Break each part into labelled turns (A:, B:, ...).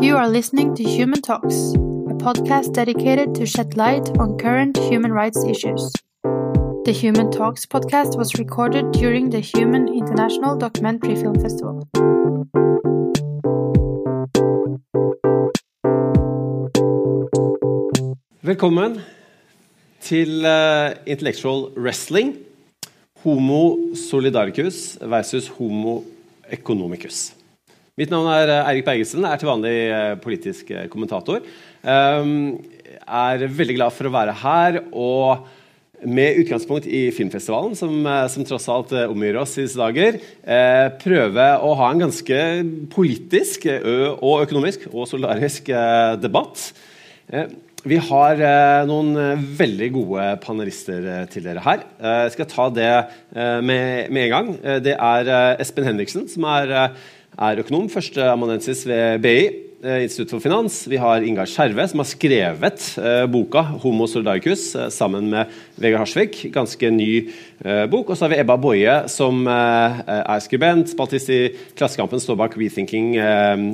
A: You are listening to Human Talks, a podcast dedicated to shed light on current human rights issues. The Human Talks podcast was recorded during the Human International Documentary Film Festival.
B: Velkommen til uh, Intellectual Wrestling. Homo solidaricus versus homo economicus. Mitt navn er uh, Eirik Jeg er til vanlig uh, politisk kommentator. Um, er veldig glad for å være her og med utgangspunkt i filmfestivalen, som, som tross alt omgir oss i disse dager, prøve å ha en ganske politisk og økonomisk og solidarisk debatt. Vi har eh, noen eh, veldig gode panelister eh, til dere her. Eh, jeg skal ta det eh, med, med, en gang. Eh, det er Espen Henriksen, som er, er økonom, førsteamanuensis ved BI. Institutt for finans. Vi har Ingar Skjerve, som har skrevet boka 'Homo solidaricus' sammen med Vegard Harsvik. Ganske ny bok. Og så har vi Ebba Boje, som er skribent, spaltist i Klassekampen, står bak 'Rethinking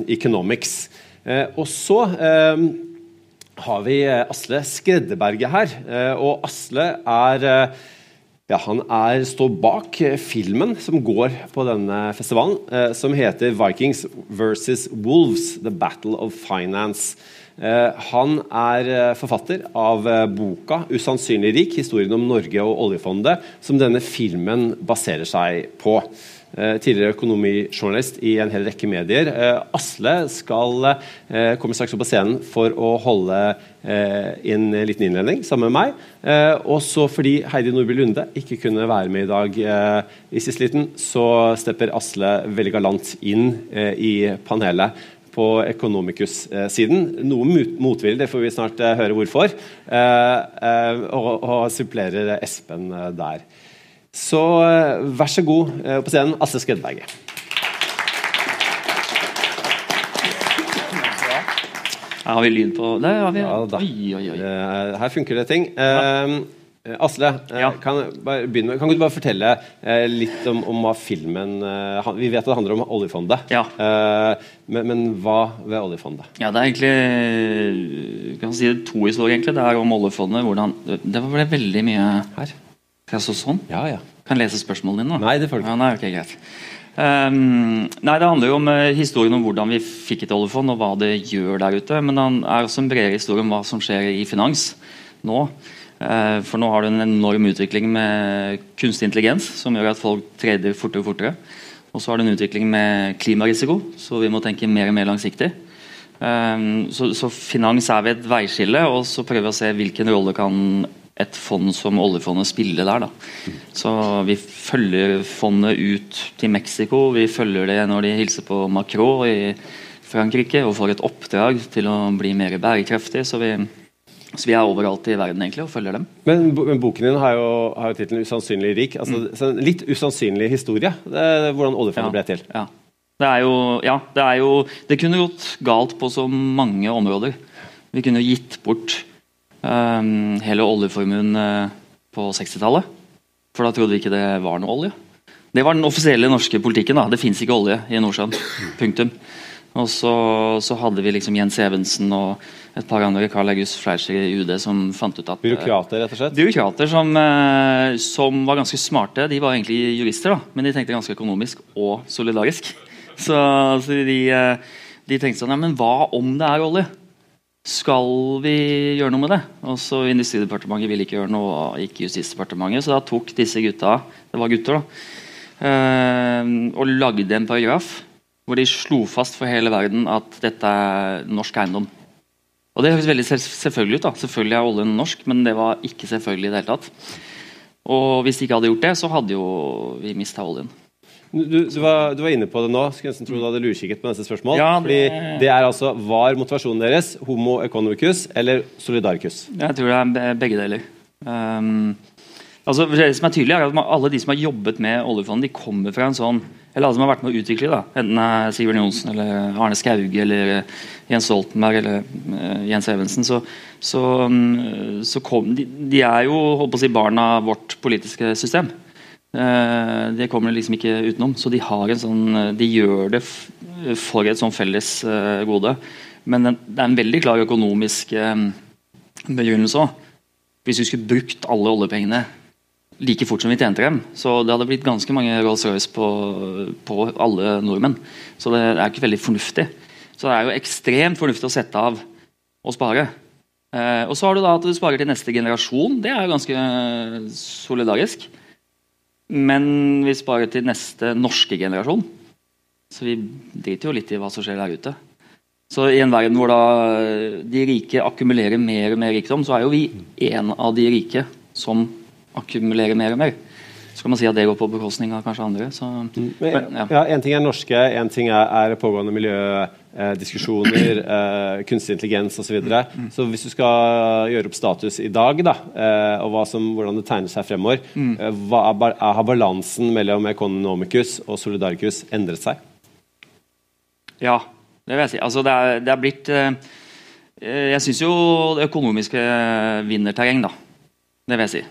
B: Economics'. og så har vi eh, Asle Skreddeberget her. Eh, og Asle er eh, ja, han er, står bak filmen som går på denne festivalen, som heter 'Vikings versus Wolves The Battle of Finance'. Han er forfatter av boka 'Usannsynlig rik historien om Norge og oljefondet', som denne filmen baserer seg på. Eh, tidligere økonomijournalist i en hel rekke medier. Eh, Asle skal eh, komme straks opp på scenen for å holde en liten innledning sammen med meg. Og så fordi Heidi Nordby Lunde ikke kunne være med i dag i siste liten, så stepper Asle veldig galant inn i panelet på Economicus-siden. Noe motvillig, det får vi snart høre hvorfor. Og supplerer Espen der. Så eh, vær så god eh, på scenen, Asse Skredberget.
C: Har vi lyd på Det har vi.
B: Ja, oi, oi, oi. Eh, her funker det ting. Ja. Asle, ja. kan, med, kan, du bare fortelle litt om, om, hva filmen Vi vet at det handler om oljefondet.
C: Ja.
B: men, men, hva ved oljefondet?
C: Ja, Det er egentlig kan si to historier. egentlig. Det er om oljefondet. hvordan, Det ble veldig mye
B: her
C: jeg så sånn?
B: Ja, ja.
C: Kan jeg lese spørsmålene dine?
B: Nei, det får du ikke.
C: Ja, nei, okay, greit. Um, nei, Det handler jo om uh, historien om hvordan vi fikk et oljefond og hva det gjør der ute. Men det er også en bredere historie om hva som skjer i finans nå. Uh, for nå har du en enorm utvikling med kunstig intelligens som gjør at folk trader fortere og fortere. Og så har du en utvikling med klimarisiko, så vi må tenke mer og mer langsiktig. Um, så, så finans er ved et veiskille, og så prøver vi å se hvilken rolle kan et fond som oljefondet spiller der. Da. Så Vi følger fondet ut til Mexico. Vi følger det når de hilser på Macron i Frankrike og får et oppdrag til å bli mer bærekraftig. Så vi, så vi er overalt i verden egentlig og følger dem.
B: Men, men boken din har jo, har jo tittelen 'Usannsynlig rik'. Altså, mm. Litt usannsynlig historie. hvordan oljefondet
C: ja,
B: ble til.
C: Ja. Det er jo, ja, det er jo Det kunne gått galt på så mange områder. Vi kunne gitt bort hele oljeformuen uh, på 60-tallet. For da trodde vi ikke det var noe olje. Det var den offisielle norske politikken. da, Det fins ikke olje i Nordsjøen. Punktum. Og så, så, hadde vi liksom Jens Evensen og et par andre Karl August Fleischer i UD som fant ut at
B: Byråkrater, rett og slett?
C: Byråkrater som, uh, som var ganske smarte. De var egentlig jurister, da, men de tenkte ganske økonomisk og solidarisk. Så, så de, de, tenkte sånn ja, Men hva om det er olje? Skal vi gjøre noe med det? Og så Industridepartementet ville ikke gjøre noe, og ikke Justisdepartementet. Så da tok disse gutta det var gutter da, eh, og lagde en paragraf hvor de slo fast for hele verden at dette er norsk eiendom. Og Det høres veldig selvfølgelig ut. da, Selvfølgelig er oljen norsk, men det var ikke selvfølgelig i det hele tatt. Og Hvis de ikke hadde gjort det, så hadde jo vi mista oljen.
B: Du, du, var, du, var, inne på det nå. Skulle nesten tro du hadde lurkikket på neste spørsmål. Ja, det... Fordi det er altså, Var motivasjonen deres homo economicus eller solidaricus?
C: Jeg tror det er begge deler. Um, altså, det som er tydelig er at Alle de som har jobbet med oljefondet, de kommer fra en sånn eller alle som har vært med å utvikle da, Enten Sivert Johnsen, eller Arne Skauge eller Jens Stoltenberg eller uh, Jens Evensen. Så, så, um, så kom, de, de, er jo holdt på å si, barn av vårt politiske system. Eh, det kommer de liksom ikke utenom. Så de, har en sånn, de gjør det for et sånn felles eh, gode. Men det er en veldig klar økonomisk eh, begrunnelse òg. Hvis vi skulle brukt alle oljepengene like fort som vi tjente dem, så det hadde blitt ganske mange Rolls-Royce på, på, alle nordmenn. Så det er ikke veldig fornuftig. Så det er jo ekstremt fornuftig å sette av og spare. Eh, og så har du da at du sparer til neste generasjon. Det er jo ganske solidarisk. Men vi sparer til neste norske generasjon. Så vi driter jo litt i hva som skjer der ute. Så i en verden hvor da de rike akkumulerer mer og mer rikdom, så er jo vi en av de rike som akkumulerer mer og mer. Så kan man si at det går på bekostning av kanskje andre. Så,
B: mm. men, ja. ja. En ting er norske, en ting er, er pågående miljødiskusjoner, eh, kunstig intelligens osv. Så, videre. mm. så hvis du skal gjøre opp status i dag, da, eh, og som, hvordan det tegner seg fremover, mm. eh, hva er, har balansen mellom Economicus og Solidaricus endret seg?
C: Ja, det vil jeg si. Altså, det, er, det er blitt eh, Jeg syns jo det økonomiske vinner terreng, da. Det vil jeg si.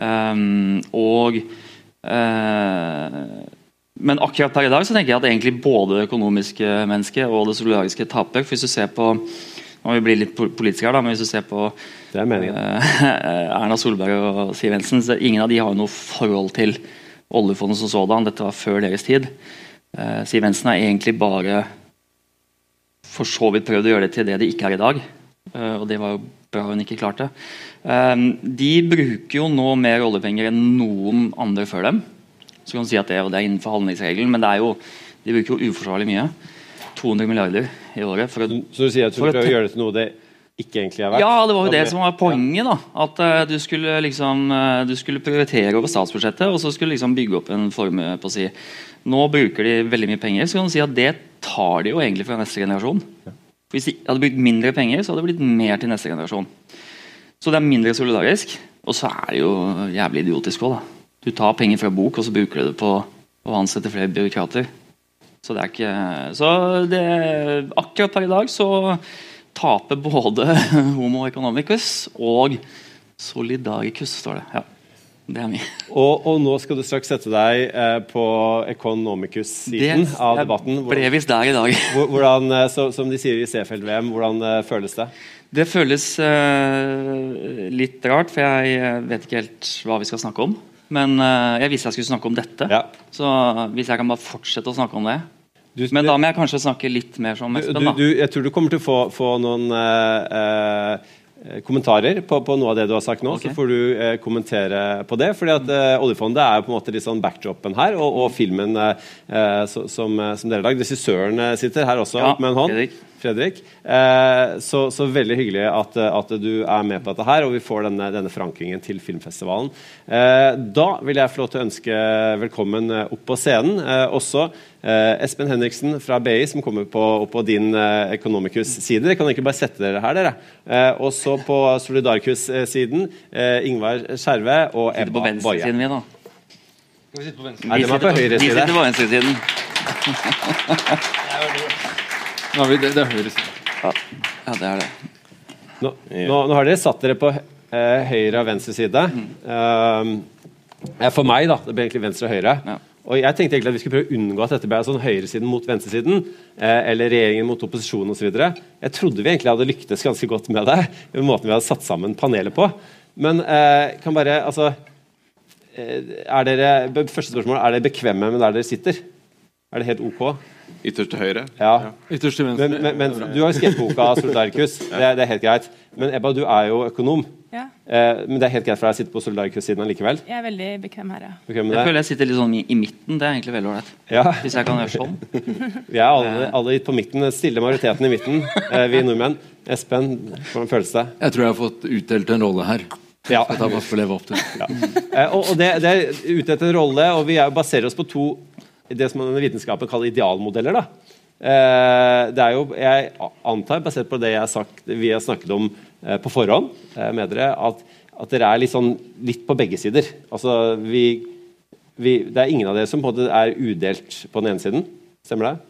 C: Um, og uh, Men akkurat per i dag så tenker jeg at egentlig både det økonomiske mennesket og det solidariske taper. For hvis du ser på nå må vi bli litt politiske her da, men hvis du ser på uh, Erna Solberg og Siv Jensen, så ingen av de har noe forhold til oljefondet som sådan. Dette var før deres tid. Uh, Siv Jensen har egentlig bare for så vidt prøvd å gjøre det til det det ikke er i dag. Og det var jo bra hun ikke klarte. det? de bruker jo nå mer oljepenger enn noen andre før dem. Så kan du si at det, det er innenfor handlingsregelen, men det er jo, de bruker jo uforsvarlig mye. 200 milliarder i året.
B: Å, så du sier at du prøver å gjøre det til noe det ikke egentlig er verdt?
C: Ja, det var jo det som var poenget. da, At uh, du, skulle liksom, uh, du skulle prioritere over statsbudsjettet, og så skulle liksom bygge opp en formue på å si Nå bruker de veldig mye penger, så kan du si at det tar de jo egentlig fra neste generasjon. Hvis de hadde brukt mindre penger, så hadde det blitt mer til neste generasjon. Så det er mindre solidarisk. Og så er det jo jævlig idiotisk òg, da. Du tar penger fra bok, og så bruker du det på å ansette flere byråkrater. Så det er ikke Så det, akkurat per i dag så taper både Homo economicus og Solidaricus, står det. Ja. Det er mye.
B: Og, og, nå skal du straks sette deg eh, på Economicus-siden av debatten.
C: Hvor, ble visst der i dag.
B: hvordan, eh, så, som de sier i Seefeld-VM, hvordan eh, føles det?
C: Det føles eh, litt rart, for jeg eh, vet ikke helt hva vi skal snakke om. Men eh, jeg visste jeg skulle snakke om dette, ja. så hvis jeg kan bare fortsette å snakke om det du, Men da må jeg kanskje snakke litt mer som Espen.
B: da. jeg tror du kommer til å få, få noen Eh, kommentarer på, på, noe av det du har sagt nå, okay. så får du eh, kommentere på det. fordi at eh, Oljefondet er jo på en måte litt sånn backdropen her, og, og filmen eh, som, eh, som, dere har lagd. Regissøren sitter her også ja, med en hånd. Fredrik. Fredrik. Eh, så, så, veldig hyggelig at, at, du er med på dette her, og vi får denne, denne forankringen til filmfestivalen. da vil jeg få lov til å ønske velkommen opp på scenen. også Espen Henriksen fra BI, som kommer på, opp på din Economicus-side. Dere kan egentlig bare sette dere her, dere. og så på Solidarkus-siden Ingvar Skjerve og Ebba Boje.
C: Sitter på venstresiden vi, da.
B: Skal vi sitte på venstre? Nei, de er på høyre side.
C: Vi sitter på venstresiden.
D: Nå vi, det, det høres.
C: Ja. ja, det er det.
B: Nå, nå, nå, har dere satt dere på eh, høyre og venstre side. Mm. Uh, for meg, da. Det blir egentlig venstre og høyre. Ja. Og jeg tenkte egentlig at vi skulle prøve å unngå at dette ble sånn høyresiden mot venstresiden. Eh, eller regjeringen mot opposisjonen osv. Jeg trodde vi egentlig hadde lyktes ganske godt med det. med måten vi hadde satt sammen panelet på. Men eh, kan bare, altså eh, er dere, Første spørsmål, er dere bekvemme med der dere sitter? Er det helt ok?
D: Ytterst til høyre?
B: Ja.
D: ja. Ytterst til
B: venstre. Men, men, men du har jo skrevet boka 'Solidaricus'. Det, det, er helt greit. Men Ebba, du er jo økonom. Ja. Eh, men det er helt greit for deg å sitte på Solidaricus-siden likevel?
E: Jeg er veldig bekvem her, ja.
C: Bekvem jeg føler jeg sitter litt sånn i, i midten. Det er egentlig veldig ålreit. Ja. Hvis jeg kan gjøre sånn.
B: vi er alle, alle på midten. Stille majoriteten i midten, eh, vi nordmenn. Espen, hvordan føles det?
D: Jeg tror jeg har fått utdelt en rolle her. Ja. Jeg tar bare for å leve opp til
B: ja. eh, og, og det, det, er ute etter en rolle, og vi er, baserer oss på to det som vitenskapen kaller idealmodeller. da. Eh, det er jo, Jeg antar, basert på det har sagt, vi har snakket om eh, på forhånd eh, med dere, at, at, dere er litt, sånn, litt på begge sider. Altså, vi, vi, det er ingen av dere som på en måte er udelt på den ene siden. Stemmer det?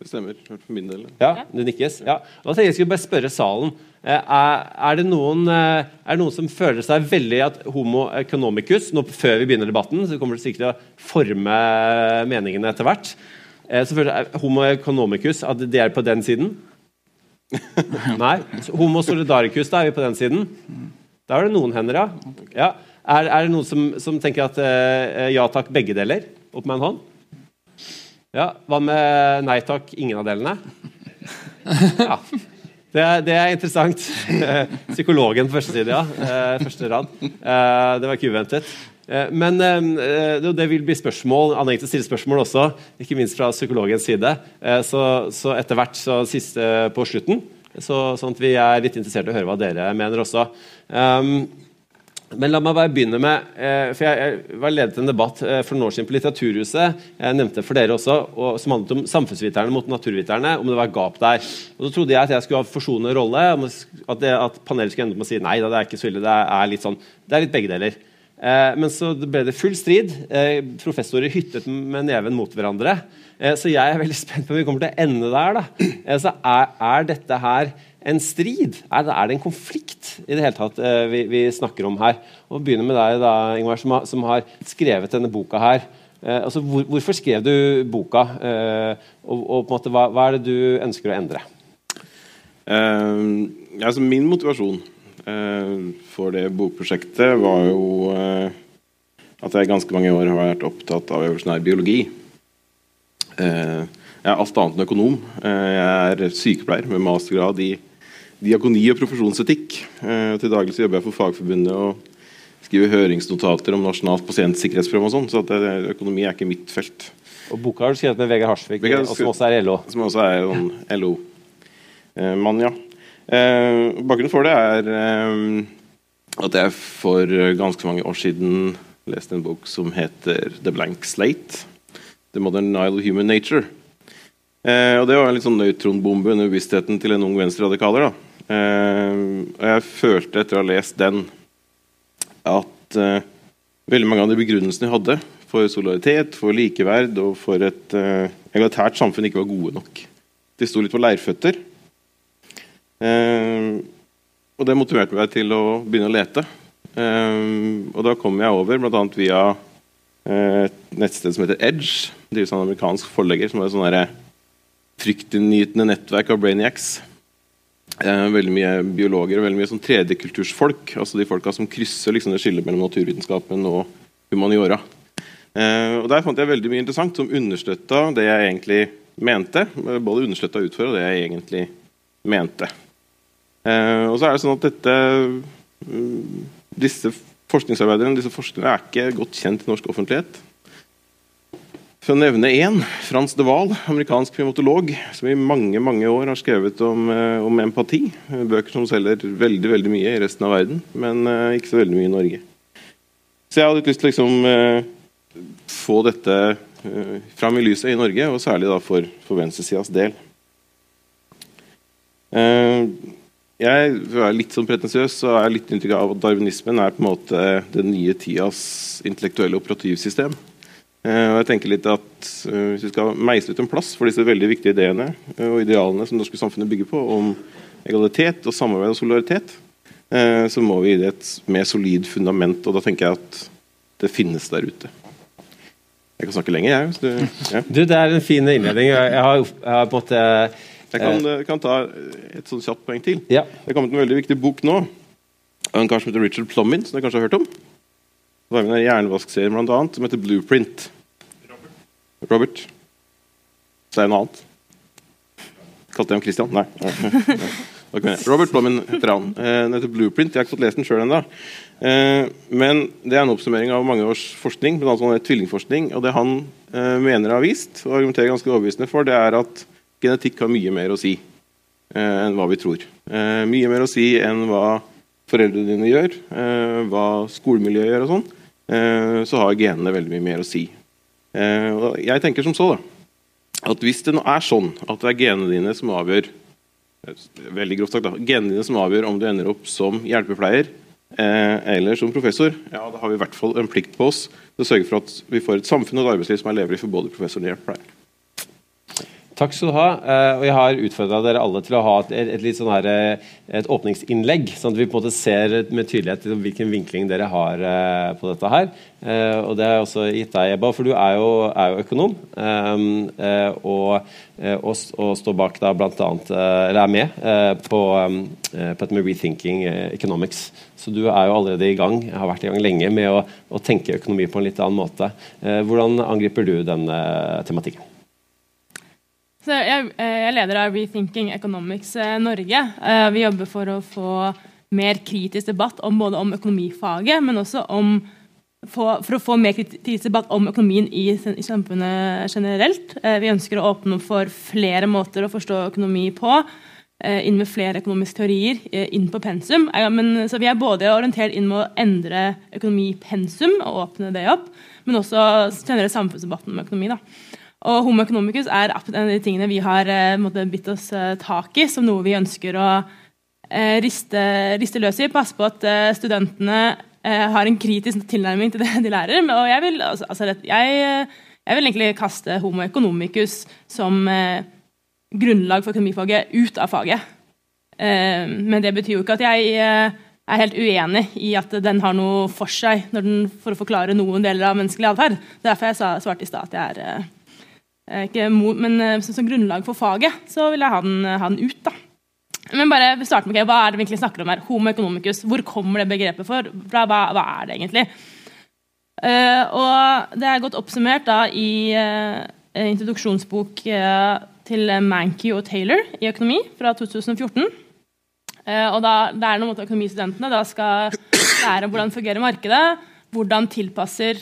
D: Det stemmer. For min del.
B: Ja, det nikkes. Ja. Da tenkte jeg skulle bare spørre salen. Er, er, det noen, er, det noen, som føler seg veldig at homo economicus nå Før vi begynner debatten, så kommer det sikkert til å forme meningene etter hvert. Så føler jeg homo economicus at det er på den siden? Nei. Homo solidaricus, da er vi på den siden. Da er det noen hender, ja. ja. Er, er, det noen som, som tenker at ja takk, begge deler? Opp med en hånd. Ja. Hva med nei takk, ingen av delene? Ja. Det det er interessant. Psykologen på første side, ja. Uh, første rad. Uh, det var ikke uventet. Men det vil bli spørsmål anledning til stille spørsmål også, ikke minst fra psykologens side. Så, så etter hvert, så siste på slutten, så, sånn at vi er litt interessert i å høre hva dere mener også. Um, men la meg bare begynne med eh, for Jeg, var ledet en debatt eh, for noen år siden på Litteraturhuset jeg nevnte for dere også, og, som handlet om samfunnsviterne mot naturviterne. Om det var gap der. Og Så trodde jeg at jeg skulle ha forsonende rolle. At, det, at panelet skulle ende med å si nei, da, det er ikke så ille. Det er litt sånn, det er litt begge deler. Eh, men så ble det full strid. Professorer hyttet med neven mot hverandre. Så jeg er veldig spent på om vi kommer til å ende der. da. Så er, er dette her en strid? Er det, er det, en konflikt i det hele tatt eh, vi, vi, snakker om her? Og begynner med deg, da, Ingvar, som har, som har skrevet denne boka her. Eh, altså, hvor, hvorfor skrev du boka, eh, og, og, på en måte, hva, hva, er det du ønsker å endre?
E: Eh, altså, min motivasjon uh, for det bokprosjektet var jo uh, at jeg i ganske mange år har vært opptatt av evolusjonær biologi. jeg er alt annet enn økonom. jeg er sykepleier med mastergrad i diakoni og profesjonsetikk. Eh, til daglig så jobber jeg for Fagforbundet og skriver høringsnotater om nasjonalt pasientsikkerhetsprogram og sånn, så det, økonomi er ikke mitt felt.
B: Og boka har du skrevet med Vegard Harsvik, som også er LO?
E: Som også er en LO-mann, ja. Eh, bakgrunnen for det er eh, at jeg for ganske mange år siden leste en bok som heter The Blank Slate. The Modern Nile of Human Nature. Eh, og Det var en litt sånn nøytronbombe under bevisstheten til en ung venstreradikaler. da. Eh, og jeg følte etter å ha lest den at uh, veldig mange av de begrunnelsene jeg hadde for solidaritet, for likeverd og for et uh, egalitært samfunn, ikke var gode nok. De sto litt på leirføtter. Og det motiverte meg til å begynne å lete. og da kom jeg over, bl.a. via et nettsted som heter Edge. Det er en amerikansk forlegger som er et sånn fryktinngytende nettverk av brainiacs. Eh, veldig mye biologer og veldig mye sånn tredjekultursfolk. Altså de folka som krysser liksom, det skillet mellom naturvitenskapen og humaniora. Eh, og Der fant jeg veldig mye interessant som understøtta det jeg egentlig mente. Både understøtta og utfordra det jeg egentlig mente. Eh, og så er det sånn at dette mm, disse forskningsarbeiderne disse forskerne er ikke godt kjent i norsk offentlighet. For å nevne én, Frans de Waal, amerikansk primatolog, som i mange mange år har skrevet om, eh, om, empati. Bøker som selger veldig veldig mye i resten av verden, men uh, ikke så veldig mye i Norge. Så jeg hadde lyst til å liksom, uh, få dette fram i lyset i Norge, og særlig da for, for venstresidas del. jeg er litt sånn pretensiøs og er litt inntrykk av at darwinismen er på en måte den nye tidas intellektuelle operativsystem. Uh, og jeg tenker litt at uh, Hvis vi skal meisle ut en plass for disse veldig viktige ideene uh, og idealene som det norske samfunnet bygger på, om egalitet og samarbeid og solidaritet, så må vi gi det et mer solid fundament. Og da tenker jeg at det finnes der ute. Jeg kan snakke lenger, jeg.
B: Du, ja. du, det er en fin innledning. Jeg har, jeg har på en måte
E: Jeg kan, kan, ta et sånt kjapt poeng til. Ja. Det er kommet en veldig viktig bok nå en kar som heter Richard Plummin, som dere kanskje har hørt om. Det har vi en jernvaskserie blant annet, som heter Blueprint. Robert. Robert. Så er det noe annet. Kalte jeg ham Christian? Nei. Nei. Robert Blommen heter han. Eh, den heter Blueprint. Jeg har ikke fått lest den sjøl ennå. Eh, men det er en oppsummering av mange års forskning, bl.a. Sånn tvillingforskning. Og det han eh, mener har vist, og argumenterer ganske overbevisende for, det er at genetikk har mye mer å si enn hva vi tror. Mye mer å si enn hva foreldrene dine gjør, hva skolemiljøet gjør og sånn. Eh, så har genene veldig mye mer å si. Eh, jeg tenker som så da, at hvis det nå er sånn at det er genene dine som avgjør veldig grovt sagt da, genene dine som avgjør om du ender opp som hjelpepleier eh, eller som professor, ja, da har vi i hvert fall en plikt på oss til å sørge for at vi får et samfunn og et arbeidsliv som er levelig for både professor og hjelpepleier.
B: Takk skal du ha. Uh, og jeg har utfordra dere alle til å ha et, et, litt sånn her, eh, et åpningsinnlegg, sånn at vi på en måte ser med tydelighet hvilken vinkling dere har uh, på dette her. Og det har jeg også gitt deg, Ebba, for du er jo, er jo økonom. Og, og, og, står bak da blant annet, eller er med på, på et med Rethinking Economics. Så du er jo allerede i gang, har vært i gang lenge med å, å tenke økonomi på en litt annen måte. hvordan angriper du den tematikken?
F: Jeg, er jeg, leder av Rethinking Economics eh, Norge. Eh, vi jobber for å få mer kritisk debatt om både om økonomifaget, men også om, for, å få mer kritisk debatt om økonomien i, samfunnet generelt. Vi ønsker å åpne opp for flere måter å forstå økonomi på. Inn med flere økonomiske teorier inn på pensum. Men, så vi er både orientert inn med å endre økonomipensum og åpne det opp, men også generelt samfunnsdebatten om økonomi. da. Og Homo economicus er en av de tingene vi har eh, måtte, bitt oss eh, tak i som noe vi ønsker å eh, riste, riste, løs i. Passe på at studentene har en kritisk tilnærming til det de lærer. Og jeg vil, altså, altså jeg, jeg vil egentlig kaste homo economicus som grunnlag for økonomifaget ut av faget. men det betyr jo ikke at jeg er helt uenig i at den har noe for seg for å forklare noen deler av menneskelig atferd. Derfor jeg svarte i stad at jeg er Eh, ikke, men eh, som, som, grunnlag for faget så vil jeg ha den, ha den ut. da. Men bare starte med okay, Hva er det vi egentlig snakker om her? Homo economicus. Hvor kommer det begrepet fra? Hva, hva er det egentlig? Uh, og Det er godt oppsummert da i uh, introduksjonsbok uh, til Mankey og Taylor i økonomi fra 2014. og da, Det er noe økonomistudentene da skal lære hvordan fungerer markedet, hvordan tilpasser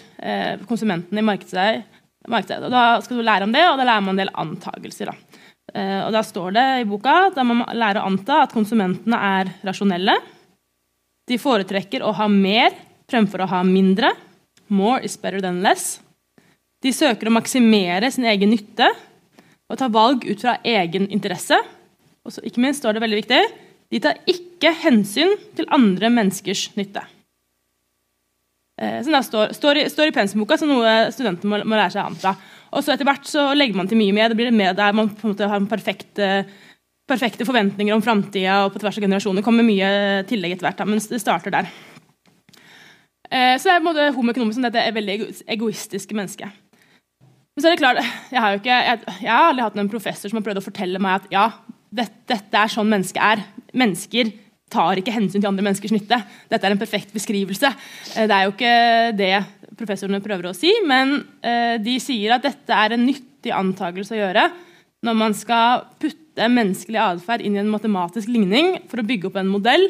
F: konsumentene i markedet seg markedet. Og da skal du lære om det, og da lærer man en del antagelser. Da. Eh, og da står det i boka at man må lære å anta at konsumentene er rasjonelle. De foretrekker å ha mer fremfor å ha mindre. More is better than less. De søker å maksimere sin egen nytte og ta valg ut fra egen interesse. Og ikke minst står det veldig viktig de tar ikke hensyn til andre menneskers nytte. Eh, da står, står, i, står i pensumboka, som noe studentene må, må, lære seg annet fra. Og så etter hvert så legger man til mye mer. Det blir mer der man på en måte har en perfekt, perfekte forventninger om framtida og på tvers av generasjoner. kommer mye tillegg etter hvert, men det starter der. Eh, så det er på en måte homo som dette er veldig egoistiske mennesket. Men så er det klart, jeg har, ikke, jeg, jeg har aldri hatt en professor som har prøvd å fortelle meg at ja, dette, dette er sånn mennesket er. Mennesker tar ikke hensyn til andre menneskers nytte. Dette er en perfekt beskrivelse. Eh, det er jo ikke det professorene prøver å si, men eh, de sier at dette er en nyttig antakelse å gjøre når man skal putte menneskelig atferd inn i en matematisk ligning for å bygge opp en modell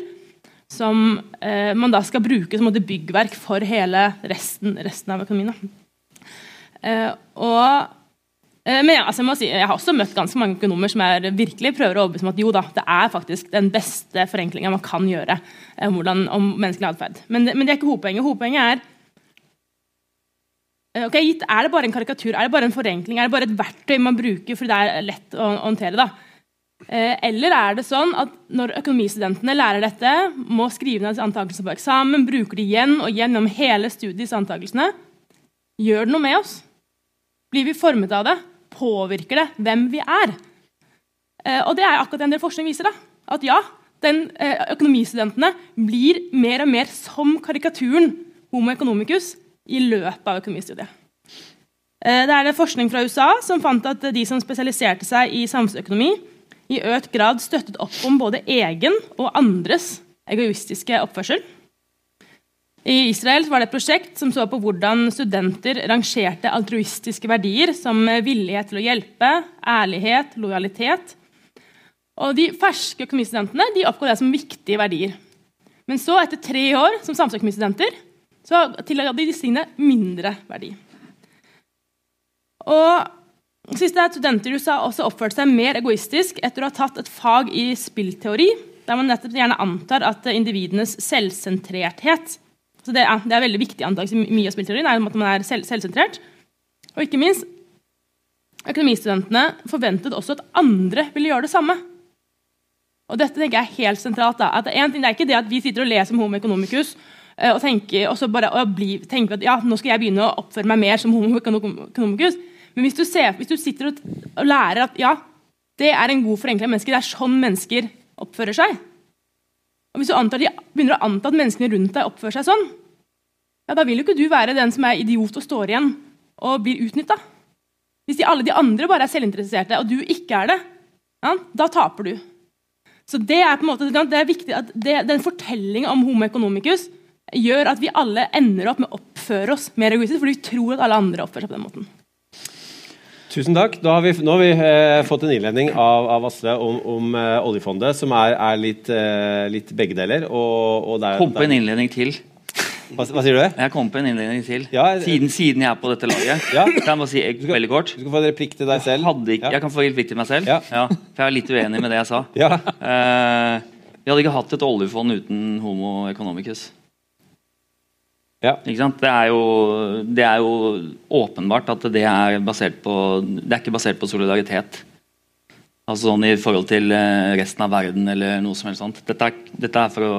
F: som eh, man da skal bruke som byggverk for hele resten, resten av økonomien. og men ja, altså jeg, si, jeg, har også møtt ganske mange økonomer som er, virkelig prøver å overbevise om at jo da, det er faktisk den beste forenklinga man kan gjøre om, hvordan, om menneskelig atferd. Men, men, det er ikke hovedpoenget. Hovedpoenget er eh, ok, gitt, Er det bare en karikatur, er det bare en forenkling, er det bare et verktøy man bruker fordi det er lett å, håndtere? da? Eller er det sånn at når økonomistudentene lærer dette, må skrive ned antakelsene på eksamen, bruker det igjen og igjen gjennom hele studiets antakelsene, gjør det noe med oss? Blir vi formet av det? Påvirker det hvem vi er. Eh, og det er akkurat det en del forskning viser. da, At ja, den, eh, økonomistudentene blir mer og mer som karikaturen homo economicus i løpet av økonomistudiet. Eh, det er det forskning fra USA som fant at de som spesialiserte seg i samfunnsøkonomi, i økt grad støttet opp om både egen og andres egoistiske oppførsel. I Israel var det et prosjekt som så på hvordan studenter rangerte altruistiske verdier som villighet til å hjelpe, ærlighet, lojalitet. Og De ferske økonomistudentene de oppga det som viktige verdier. Men så, etter tre år som samfunnsøkonomistudenter, så tilla de tingene mindre verdi. Og siste er Studenter i USA også oppførte seg mer egoistisk etter å ha tatt et fag i spillteori, der man nettopp gjerne antar at individenes selvsentrerthet så det, ja, det er veldig viktig antakelse mye av spillteorien, er at man er selv, selvsentrert. Og ikke minst, økonomistudentene forventet også at andre ville gjøre det samme. Og dette tenker jeg er helt sentralt. da, at en ting, Det er ikke det at vi sitter og leser om homo economicus eh, og tenker, og så bare, og bli, tenker at ja, nå skal jeg begynne å oppføre meg mer som homo economicus. Men hvis du, ser, hvis du sitter og, og, lærer at ja, det er en god forenkling av mennesker, det er sånn mennesker oppfører seg og Hvis du antar, begynner å anta at menneskene rundt deg oppfører seg sånn, ja, da vil jo ikke du være den som er idiot og står igjen og blir utnytta. Hvis de, alle de andre bare er selvinteresserte, og du ikke er det, ja, da taper du. Så det er på en måte, det er viktig at det, Den fortellinga om homo economicus gjør at vi alle ender opp med å oppføre oss mer egoistisk, fordi vi tror at alle andre oppfører seg på den måten.
B: Tusen takk. Har vi, nå har vi eh, fått en innledning av, av Asle om, om eh, oljefondet, som er, er litt, eh, litt, begge deler. Og, og
C: der, Kom en innledning til.
B: Hva, hva, sier du?
C: Jeg kom på en innledning til. Ja, siden, siden, jeg er på dette laget. Ja. Kan jeg bare si jeg, veldig kort?
B: Du skal få en replikk til deg selv.
C: Ikke, ja. Jeg kan få en replikk til meg selv. for jeg er litt uenig med det jeg sa. Uh, vi hadde ikke hatt et oljefond uten Homo economicus.
B: Ja.
C: Det, er jo, det, er jo, åpenbart at det er basert på Det er ikke basert på solidaritet. Altså sånn I forhold til eh, resten av verden eller noe som helst sånt. Dette er, dette er for å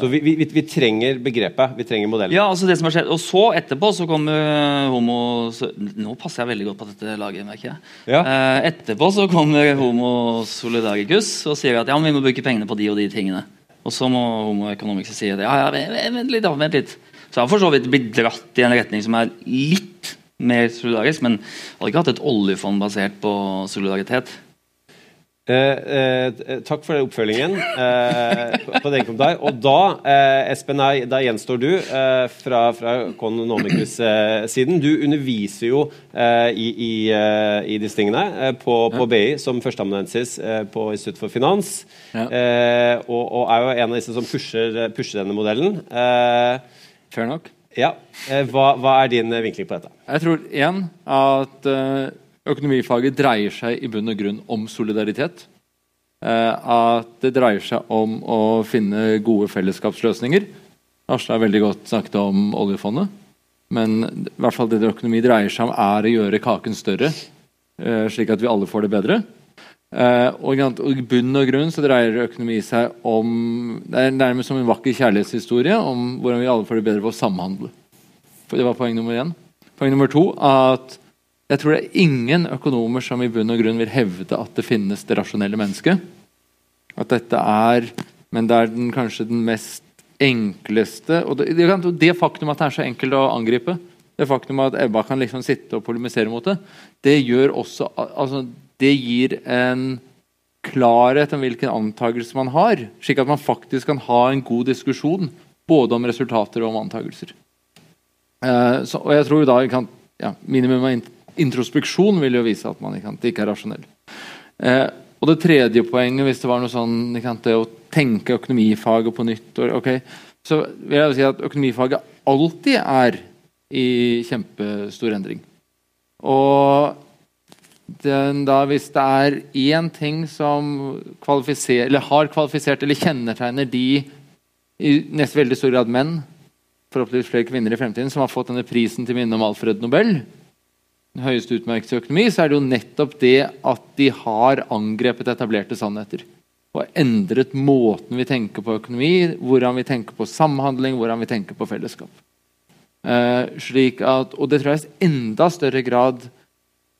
B: Så vi, vi, vi, trenger begrepet? Vi trenger modellen?
C: Ja, altså det som har skjedd. Og så etterpå så kommer eh, homo så, Nå passer jeg veldig godt på dette laget, merker jeg.
B: Ja.
C: Eh, etterpå så kommer homo solidaricus og sier at ja, men vi må bruke pengene på de og de tingene. Og så må homo economics si at ja, ja, vent litt, vent litt. Så jeg har for så vidt blitt dratt i en retning som er litt mer solidarisk, men hadde ikke hatt et oljefond basert på solidaritet.
B: Eh, eh, takk for oppfølgingen eh, på, den kommentar. Og da, eh, Espen, da gjenstår du eh, fra, fra Kononomicus-siden. Du underviser jo i, i, i, disse tingene på, på BI som førsteamanuensis på Institutt for finans. Ja. Og, og, er jo en av disse som pusher, pusher denne modellen. Eh,
D: Fair nok.
B: Ja. Hva, hva, er din vinkling på dette?
D: Jeg tror igjen at økonomifaget dreier seg i bunn og grunn om solidaritet. At det dreier seg om å finne gode fellesskapsløsninger. Asle har veldig godt snakket om oljefondet. Men i hvert fall det økonomi dreier seg om, er å gjøre kaken større, slik at vi alle får det bedre. Uh, og, I bunn og grunn så dreier økonomi seg om Det er nærmest som en vakker kjærlighetshistorie om hvordan vi alle får det bedre ved å samhandle. For Det var poeng nummer én. Poeng nummer to at jeg tror det er ingen økonomer som i bunn og grunn vil hevde at det finnes det rasjonelle mennesket. At dette er Men det er den, kanskje den mest enkleste Og det, det, faktum at det er så enkelt å angripe, det faktum at Ebba kan liksom sitte og polemisere mot det, det gjør også altså, det gir en klarhet om hvilken antakelse man har, slik at man faktisk kan ha en god diskusjon både om resultater og om antakelser. Uh, så, og jeg tror da kan, ja, Minimum av introspeksjon vil jo vise at man kan, ikke er rasjonell. Eh, og det tredje poenget, hvis det var noe sånn kan, det å tenke økonomifaget på nytt okay, så vil jeg jo si at økonomifaget alltid er i kjempestor endring. Og den da, hvis det er én ting som eller har kvalifisert eller kjennetegner de i nesten veldig stor grad menn, forhåpentligvis flere kvinner i fremtiden, som har fått denne prisen til minne om Alfred Nobel, høyeste utmerkelse i økonomi, så er det jo nettopp det at de har angrepet etablerte sannheter. Og endret måten vi tenker på økonomi, hvordan vi tenker på samhandling, hvordan vi tenker på fellesskap. Eh, slik at, og det tror jeg i enda større grad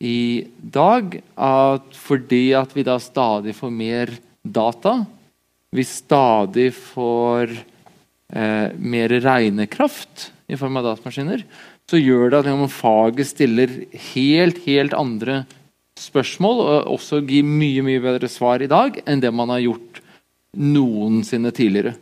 D: i dag at fordi at vi da stadig får mer data, vi stadig får eh, mer regnekraft i form av datamaskiner, så gjør det at liksom, faget stiller helt, helt andre spørsmål, og også gir mye mye bedre svar i dag enn det man har gjort noensinne tidligere.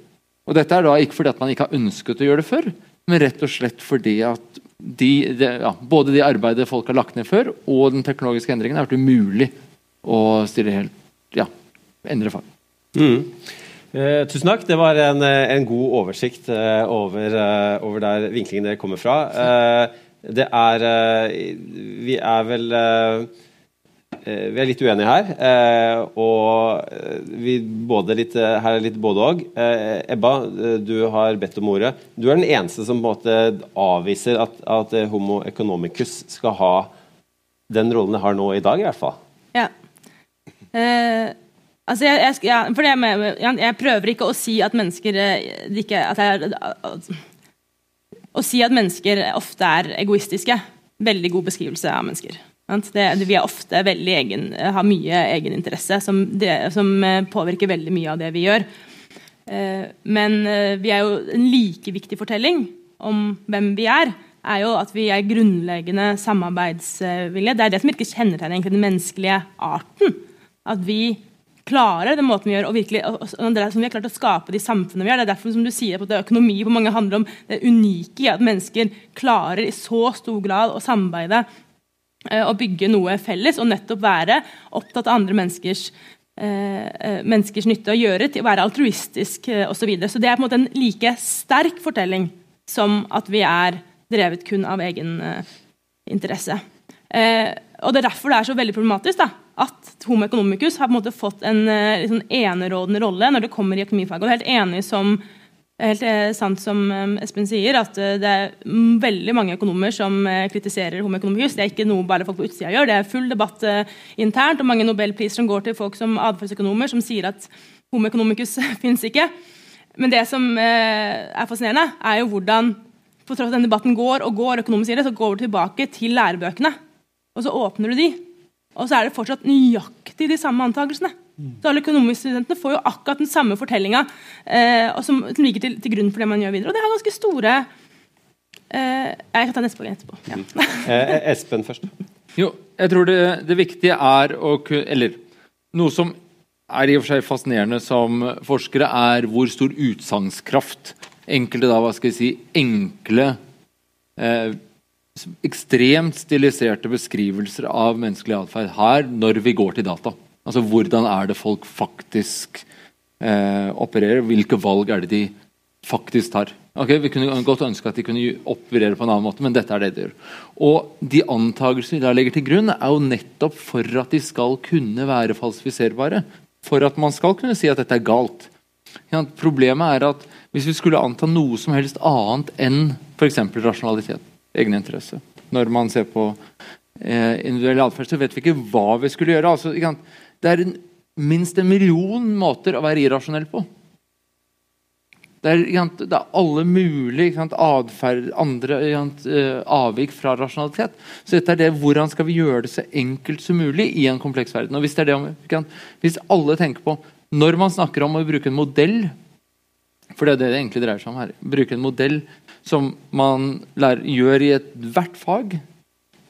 D: Og Dette er da ikke fordi at man ikke har ønsket å gjøre det før, men rett og slett fordi at de, de, ja, både det arbeidet folk har lagt ned før, og den teknologiske endringen har vært umulig å stille helt, ja, endre fag.
B: Mm. Eh, tusen takk. Det var en, en god oversikt eh, over, eh, over, der vinklingen dere kommer fra. Eh, det er eh, Vi er vel eh, Eh, vi er litt uenige her. Eh, og eh, vi både litt, her er litt både òg. Ebba, du har bedt om ordet. Du er den eneste som på en måte avviser at, at Homo economicus skal ha den rollen det har nå i dag, i hvert fall.
F: Ja. Eh, altså jeg, jeg, ja, det med, jeg, prøver ikke å si at mennesker ikke at jeg, Å si at mennesker ofte er egoistiske. Veldig god beskrivelse av mennesker. Det, vi er ofte veldig egen, har mye egeninteresse som, som eh, påvirker veldig mye av det vi gjør. Eh, men eh, vi er jo en like viktig fortelling om hvem vi er, er jo at vi er grunnleggende samarbeidsvillige. Det er det som virker kjennetegner den menneskelige arten. At vi klarer den måten vi gjør, og virkelig, og, og det vi har klart å skape de samfunnene vi har. Det er derfor som du sier, at økonomi på mange handler om det unike i at mennesker klarer i så stor grad å samarbeide eh, og bygge noe felles, og nettopp være opptatt av andre menneskers, eh, eh menneskers nytte å gjøre, til å være altruistisk osv. Så, videre. så det er på en måte en like sterk fortelling som at vi er drevet kun av egen interesse. Og Det er derfor det er så veldig problematisk da, at Homo economicus har på en måte fått en liksom, enerådende rolle når det kommer i økonomifaget. Og det er helt enig som helt eh, sant som Espen sier, at det er veldig mange økonomer som kritiserer Homo economicus. Det er ikke noe bare folk på utsida gjør. Det er full debatt internt, og mange nobelpriser som går til folk som atferdsøkonomer, som sier at Homo economicus fins ikke. Men det som er fascinerende, er jo hvordan på tross av den debatten går og går, økonomisk sier det, så går du tilbake til lærebøkene. Og så åpner du de, og så er det fortsatt nøyaktig de samme antakelsene. Så alle økonomistudentene får jo akkurat den samme fortellinga eh, som, som, ligger til, til, grunn for det man gjør videre. Og det har ganske store eh, Jeg kan ta neste poeng etterpå. Ja.
B: eh, Espen først.
D: Jo, jeg tror det, det viktige er å Eller noe som er i og for seg fascinerende som forskere, er hvor stor utsagnskraft enkelte da, hva skal jeg si, enkle eh, ekstremt stiliserte beskrivelser av menneskelig atferd her når vi går til data. Altså Hvordan er det folk faktisk eh, opererer? Hvilke valg er det de faktisk tar? Ok, Vi kunne godt ønske at de kunne operere på en annen måte, men dette er det de gjør. Og De antakelsene vi da legger til grunn, er jo nettopp for at de skal kunne være falsifiserbare. For at man skal kunne si at dette er galt. Ja, problemet er at hvis vi skulle anta noe som helst annet enn f.eks. rasjonalitet, egeninteresse Når man ser på eh, individuell atferd, så vet vi ikke hva vi skulle gjøre. Altså, det er en, minst en million måter å være irrasjonell på. Det er, det er, alle mulige atferd, andre uh, avvik fra rasjonalitet. Så dette er det, Hvordan skal vi gjøre det så enkelt som mulig i en kompleks verden? Og Hvis, det det, hvis alle tenker på Når man snakker om å bruke en modell for det er det det egentlig dreier seg om her. Bruke en modell som man lærer, gjør i ethvert fag.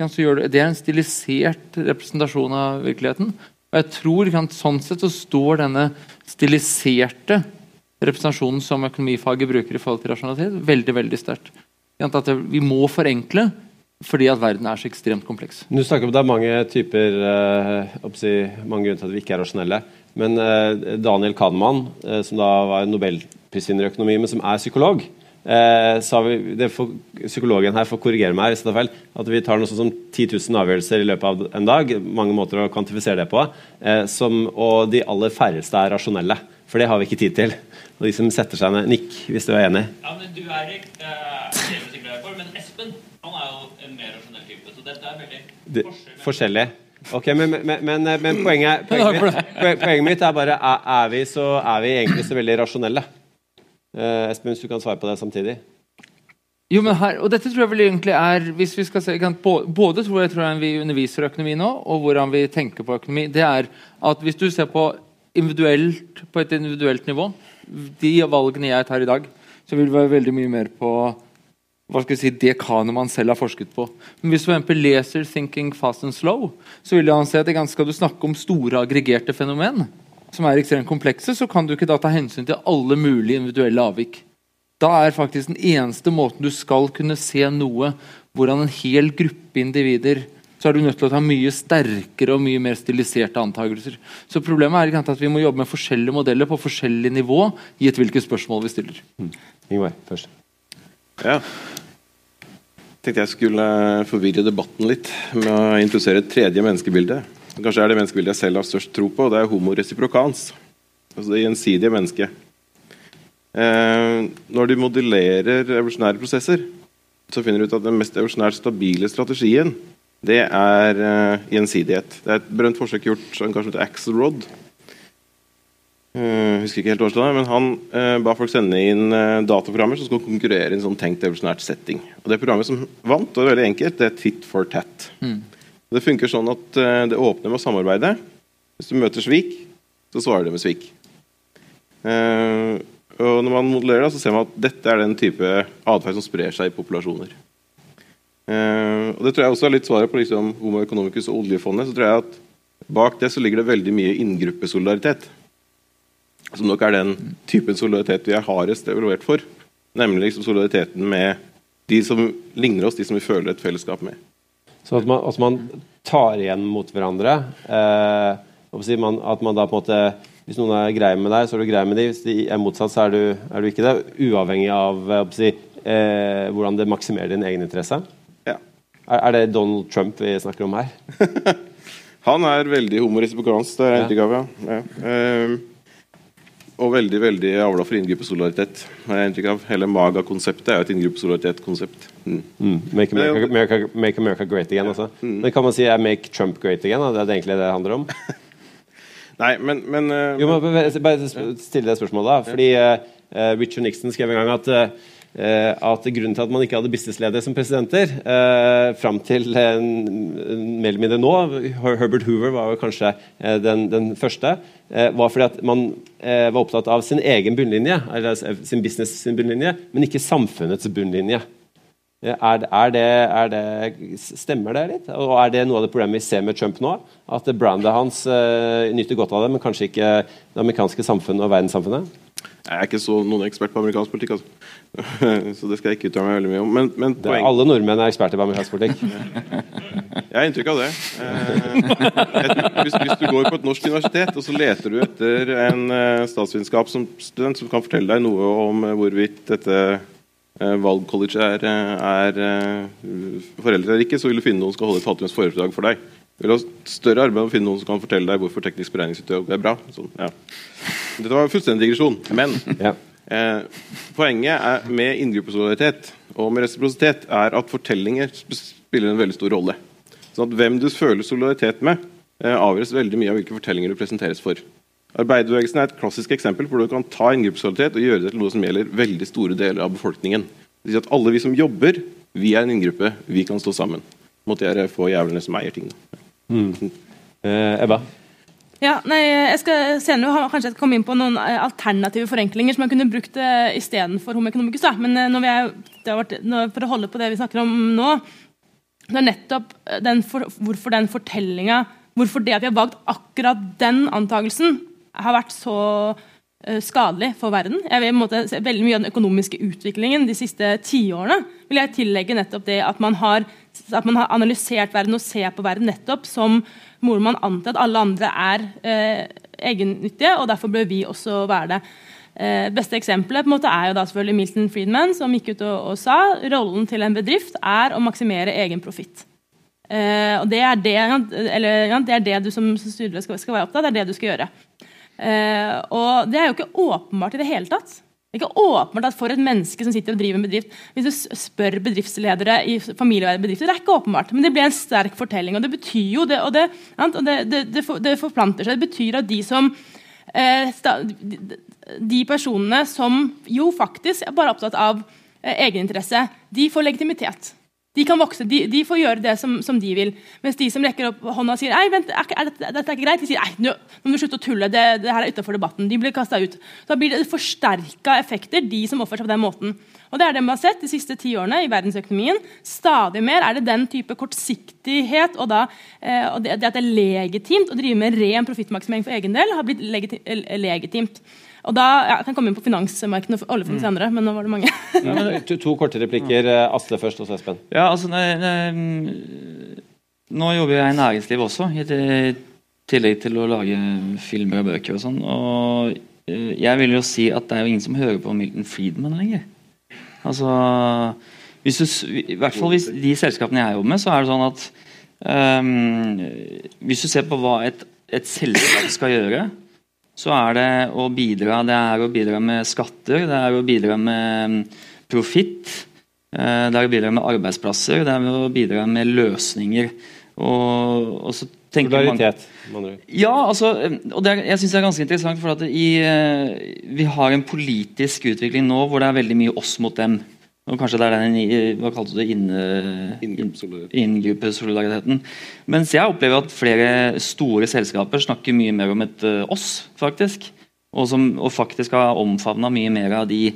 D: Det, er en stilisert representasjon av virkeligheten. Og jeg tror at Sånn sett så står denne stiliserte representasjonen som økonomifaget bruker i forhold til rasjonalitet, veldig veldig sterkt. Vi må forenkle fordi at verden er så ekstremt kompleks.
B: Du snakker om Det er mange typer, uh, mange grunner til at vi ikke er rasjonelle. Men uh, Daniel Kahneman, uh, som da var nobelprisvinner i økonomi, men som er psykolog, eh, sa vi, det for, Psykologen her får korrigere meg hvis det er feil, at vi tar noe sånn som 10 000 avgjørelser i løpet av en dag. Mange måter å kvantifisere det på. Eh, som, og de aller færreste er rasjonelle. For det har vi ikke tid til. Og de som setter seg ned Nikk, hvis du er enig.
C: Ja, men du Erik, eh, men Espen han er jo en mer rasjonell type. Så dette er veldig
B: det, forskjellig. Ok, Men, men, men, men poenget, poenget, mitt, poenget, mitt, er bare er, er, vi så, er vi egentlig så veldig rasjonelle? Uh, Espen, hvis du kan svare på det samtidig?
D: Jo, men her, og dette tror jeg vel egentlig er hvis vi skal se, Både tror jeg, tror jeg vi underviser økonomi nå, og hvordan vi tenker på økonomi. det er at Hvis du ser på, individuelt, på et individuelt nivå De valgene jeg tar i dag, så vil det være veldig mye mer på hva skal vi si, det man selv har forsket på. Men Hvis du for leser 'Thinking Fast and Slow', så vil han si at det ganske, skal du snakke om store aggregerte fenomen som er ekstremt komplekse, så kan du ikke da ta hensyn til alle mulige individuelle avvik. Da er faktisk den eneste måten du skal kunne se noe hvordan en hel gruppe individer så er du nødt til å ta mye sterkere og mye mer stiliserte antakelser. Så problemet er ikke at vi må jobbe med forskjellige modeller på forskjellig nivå gitt hvilke spørsmål vi stiller. Mm.
B: Ingvar, først.
E: Ja. Tenkte jeg skulle forvirre debatten litt med å introdusere et tredje menneskebilde. Kanskje er det menneskebildet jeg selv har størst tro på. Det er homo reciprocans. Altså det gjensidige mennesket. Eh, når de modellerer evolusjonære prosesser, så finner du ut at den mest evolusjonært stabile strategien det er uh, gjensidighet. Det er et berømt forsøk gjort som kanskje heter Axelrod. Uh, husker ikke helt årstallet, men Han uh, ba folk sende inn uh, dataprogrammer som skulle konkurrere i en sånn tenkt evolusjonært setting. Og Det programmet som vant, og det er veldig enkelt, det er Tit for tat. Mm. Det funker sånn at eh, det åpner med å samarbeide. Hvis du møter svik, så svarer du med svik. Eh, og når man modellerer så ser man at dette er den type atferd som sprer seg i populasjoner. Eh, og Det tror jeg også er litt svaret på liksom, Homo economicus og oljefondet. så tror jeg at Bak det så ligger det veldig mye inngruppesolidaritet. Som nok er den typen solidaritet vi er hardest evaluert for. Nemlig liksom solidariteten med de som ligner oss, de som vi føler et fellesskap med.
B: Så at man, at man tar igjen mot hverandre. Eh, at, man, da på en måte Hvis noen er grei med deg, så er du grei med dem. Hvis de er motsatt, så er du, er du ikke det. Uavhengig av si, eh, hvordan det maksimerer din egeninteresse.
E: Ja.
B: Er, er det Donald Trump vi snakker om her?
E: Han er veldig humorist på glans, det er jeg inntrykk av. Ja. ja. Ehm, og veldig veldig avla for inngruppesolidaritet. har jeg inntrykk av. Hele Maga-konseptet er jo et inngruppesolidaritet-konsept. Mm.
B: Mm. Make, America, make, America, great again, altså. Mm. Men kan man si er 'make Trump great again'? Da? Det er egentlig det det handler om?
E: Nei, men, men uh,
B: Jo, men Bare stille det spørsmålet, da. Fordi uh, Richard Nixon skrev en gang at uh, at grunnen til at man ikke hadde businessledere som presidenter eh, fram til eh, mer eller mindre nå, Herbert Hoover var jo kanskje eh, den, den, første, eh, var fordi at man eh, var opptatt av sin egen bunnlinje, eller sin business sin bunnlinje, men ikke samfunnets bunnlinje. Er, er, det, er det, stemmer det litt? Og er det noe av det problemet vi ser med Trump nå? At brandet hans nyter godt av det, men kanskje ikke det amerikanske samfunnet og verdenssamfunnet?
E: Jeg er ikke så noen ekspert på amerikansk politikk, altså. så det skal jeg ikke uttale meg veldig mye om. Men, men
B: poeng... Alle nordmenn er eksperter på amerikansk politikk.
E: jeg har inntrykk av det. Eh, hvis, hvis, du går på et norsk universitet og så leter du etter en uh, statsvitenskapsstudent som kan fortelle deg noe om uh, hvorvidt dette valgcollege er, er foreldre eller ikke, så vil du finne noen som skal holde et halvtimes foredrag for deg. Vil ha større arbeid med å finne noen som kan fortelle deg hvorfor teknisk beregningsutøv er bra. Så, ja. Dette var en fullstendig digresjon. Men ja. eh, poenget er, med inngruppesolidaritet og med resiprositet er at fortellinger spiller en veldig stor rolle. Sånn at Hvem du føler solidaritet med, eh, avgjøres veldig mye av hvilke fortellinger du presenteres for. Arbeiderbevegelsen er et klassisk eksempel hvor du kan ta inngruppesolidaritet og gjøre det til noe som gjelder veldig store deler av befolkningen. Det at Alle vi som jobber, vi er en inngruppe. Vi kan stå sammen mot de få jævlene som eier ting. Mm.
B: Eh, Ebba?
F: Ja, nei, jeg skal senere kanskje komme inn på noen eh, alternative forenklinger som man kunne brukt uh, istedenfor Homo economicus. Da. Men uh, når vi er, vært, når, for å holde på det vi snakker om nå, det er nettopp den for, hvorfor den fortellinga Hvorfor det at vi har valgt akkurat den antakelsen, har vært så skadelig for verden. Jeg vil, måte, veldig Mye av den økonomiske utviklingen de siste tiårene vil jeg tillegge nettopp det at man har, at man har analysert verden og ser på verden nettopp som hvor man antar at alle andre er eh, egennyttige, og derfor bør vi også være det. Eh, beste eksempelet på en måte er jo da selvfølgelig Milton Friedman, som gikk ut og, og sa rollen til en bedrift er å maksimere egen profitt. Eh, og det er det, eller, det er det, du som studie skal, skal, være opptatt av, det er det du skal gjøre. Eh, og det er jo ikke åpenbart i det hele tatt. Det er ikke åpenbart at for et menneske som sitter og driver en bedrift Hvis du spør bedriftsledere i familieeide bedrifter, det er ikke åpenbart. Men det blir en sterk fortelling. Og det betyr jo det, og det, og det, det, det forplanter seg. Det betyr at de som eh, De personene som jo faktisk er bare opptatt av eh, egeninteresse, de får legitimitet. De kan vokse, de, de, får gjøre det som, som, de vil. Mens de som rekker opp hånda og sier Ei, vent, er, er dette, dette, er ikke greit, de sier Ei, nå må du slutte å tulle, det, det her er utenfor debatten. De blir kasta ut. Da blir det forsterka effekter, de som oppfører seg på den måten. Og Det er det vi har sett de siste ti årene i verdensøkonomien. Stadig mer er det den type kortsiktighet og, da, eh, og det, det, at det er legitimt å drive med ren profittmaksimering for egen del, har blitt legitimt. Og da, ja, Jeg kan komme inn på finansmarkedet og oljefond mm. senere, men nå var det mange.
B: ja, to, to, korte replikker. Eh, Asle først, og så Espen.
C: Ja, altså, ne, ne, Nå jobber jeg i næringslivet også, i tillegg til å lage filmer og bøker og sånn. Og eh, jeg vil jo si at det er jo ingen som hører på Milton Friedman lenger. Altså, hvis du, I hvert fall hvis de selskapene jeg jobber med, så er det sånn at um, Hvis du ser på hva et, et selskap skal gjøre så er det å bidra Det er å bidra med skatter, det er å bidra med mm, profitt. Eh, det er å bidra med arbeidsplasser, det er å bidra med løsninger. Og, og så
B: Solidaritet.
C: Ja, altså, og det er, jeg synes det er ganske interessant. for at i, eh, Vi har en politisk utvikling nå hvor det er veldig mye oss mot dem. Og kanskje det er den hva kalte du det, inne,
E: Inngruppsolidaritet.
C: Mens jeg opplever at flere store selskaper snakker mye mer om et eh, oss, faktisk. Og, som, og faktisk har omfavna mye mer av de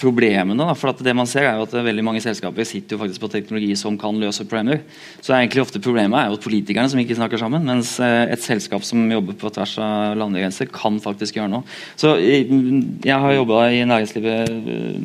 C: problemene. Da. For det man ser er jo at veldig mange selskaper sitter jo faktisk på teknologi som kan løse problemer. Så er egentlig ofte problemet er jo at politikerne som ikke snakker sammen. Mens eh, et selskap som jobber på tvers av landegrenser, kan faktisk gjøre noe. Så eh, jeg har jobba i næringslivet eh,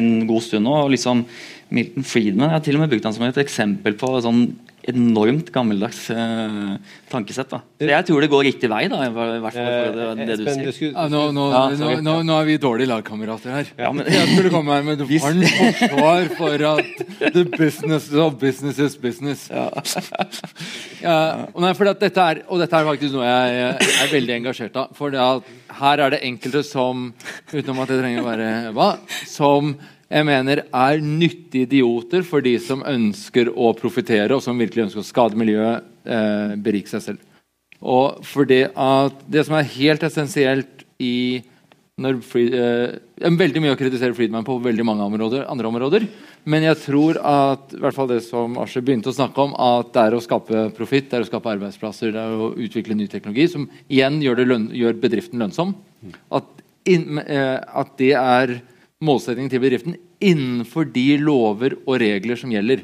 C: en god stund nå. og liksom Milton Friedman jeg har til og med brukt han som et eksempel på sånn enormt gammeldags uh, tankesett. da. Så jeg tror det går riktig vei, da, i hvert fall for det, det du sier.
B: skulle,
D: Ja, nå, nå,
C: Ja,
D: nå, nå, nå er vi dårlige lagkamerater her.
C: Ja, men-
D: Jeg skulle komme her med et varmt forsvar for at the business of business is business. Ja, og, nei, for at dette er, og dette er faktisk noe jeg er veldig engasjert av. For det at her er det enkelte som, utenom at det trenger å være hva, som jeg mener er nyttige idioter for de som ønsker å profitere, og som virkelig ønsker å skade miljøet, eh, berike seg selv. Og fordi at det som er helt essensielt i når Fried, eh, det veldig mye å kritisere Friedman på veldig mange områder, andre områder. Men jeg tror at i hvert fall det som Asher begynte å snakke om, at det er å skape profitt, det er å skape arbeidsplasser, det er å utvikle ny teknologi, som igjen gjør, det lønn, gjør bedriften lønnsom. At, in, eh, at det er målsettingen til bedriften innenfor de lover og regler som gjelder.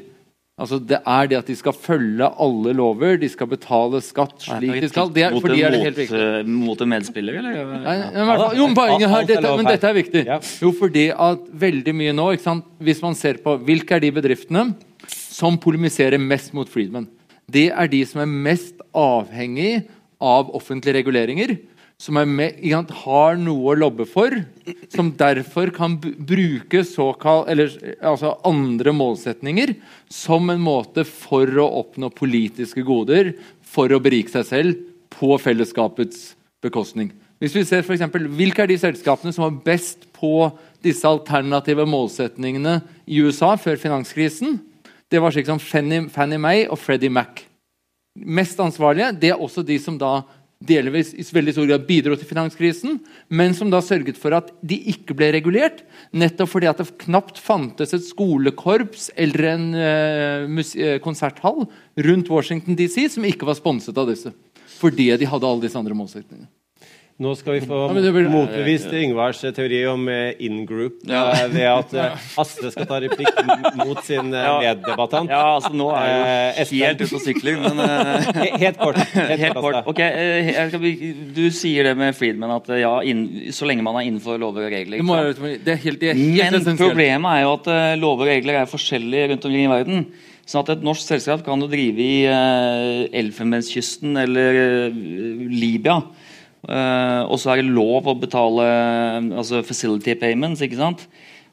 D: Altså Det er det at de skal følge alle lover, de skal betale skatt slik de skal. Det er,
C: mot, fordi
D: er det helt viktig.
C: eh, mot en medspiller, eller?
D: Nei, men jo, men poenget her,
B: er
D: dette, men dette er viktig. Jo, fordi at veldig mye nå, ikke sant? hvis man ser på hvilke er de bedriftene som polemiserer mest mot Friedman, det er de som er mest avhengig av offentlige reguleringer. Som med, har noe å lobbe for, som derfor kan bruke såkalt, eller, altså andre målsetninger som en måte for å oppnå politiske goder, for å berike seg selv på fellesskapets bekostning. Hvis vi ser for eksempel, Hvilke er de selskapene som var best på disse alternative målsetningene i USA før finanskrisen? Det var slik som Fannie, Fannie Mae og Freddie Mac. Mest ansvarlige det er også de som da delvis i veldig stor grad bidro til finanskrisen, men som da sørget for at de ikke ble regulert, nettopp fordi at det knapt fantes et skolekorps eller en uh, konserthall rundt Washington DC som ikke var sponset av disse. Fordi de hadde alle disse andre målsetningene.
B: Nå skal vi få
D: Ja, blir-
B: motbevist Yngvars teori om eh, in-group
C: Ja.
B: eh, ved at eh, Asle skal ta replikk mot sin eh,
C: Ja.
B: meddebattant.
C: Ja, altså nå er jeg
B: Eh,
C: jo helt ute og sykler, men eh,
B: He- Helt kort. Helt,
C: Helt kort. Ok, eh, jeg Du sier det med Friedman at eh, ja, inn, så lenge man er innenfor lover og regler.
D: Det, må, det er helt, det er helt
C: Men
D: essensielt.
C: problemet er jo at eh, lover og regler er forskjellige rundt omkring i verden. Sånn at Et norsk selskap kan jo drive i uh, Elfenbenskysten eller uh, Libya. Eh, og så er det lov å betale eh, altså facility payments. ikke sant?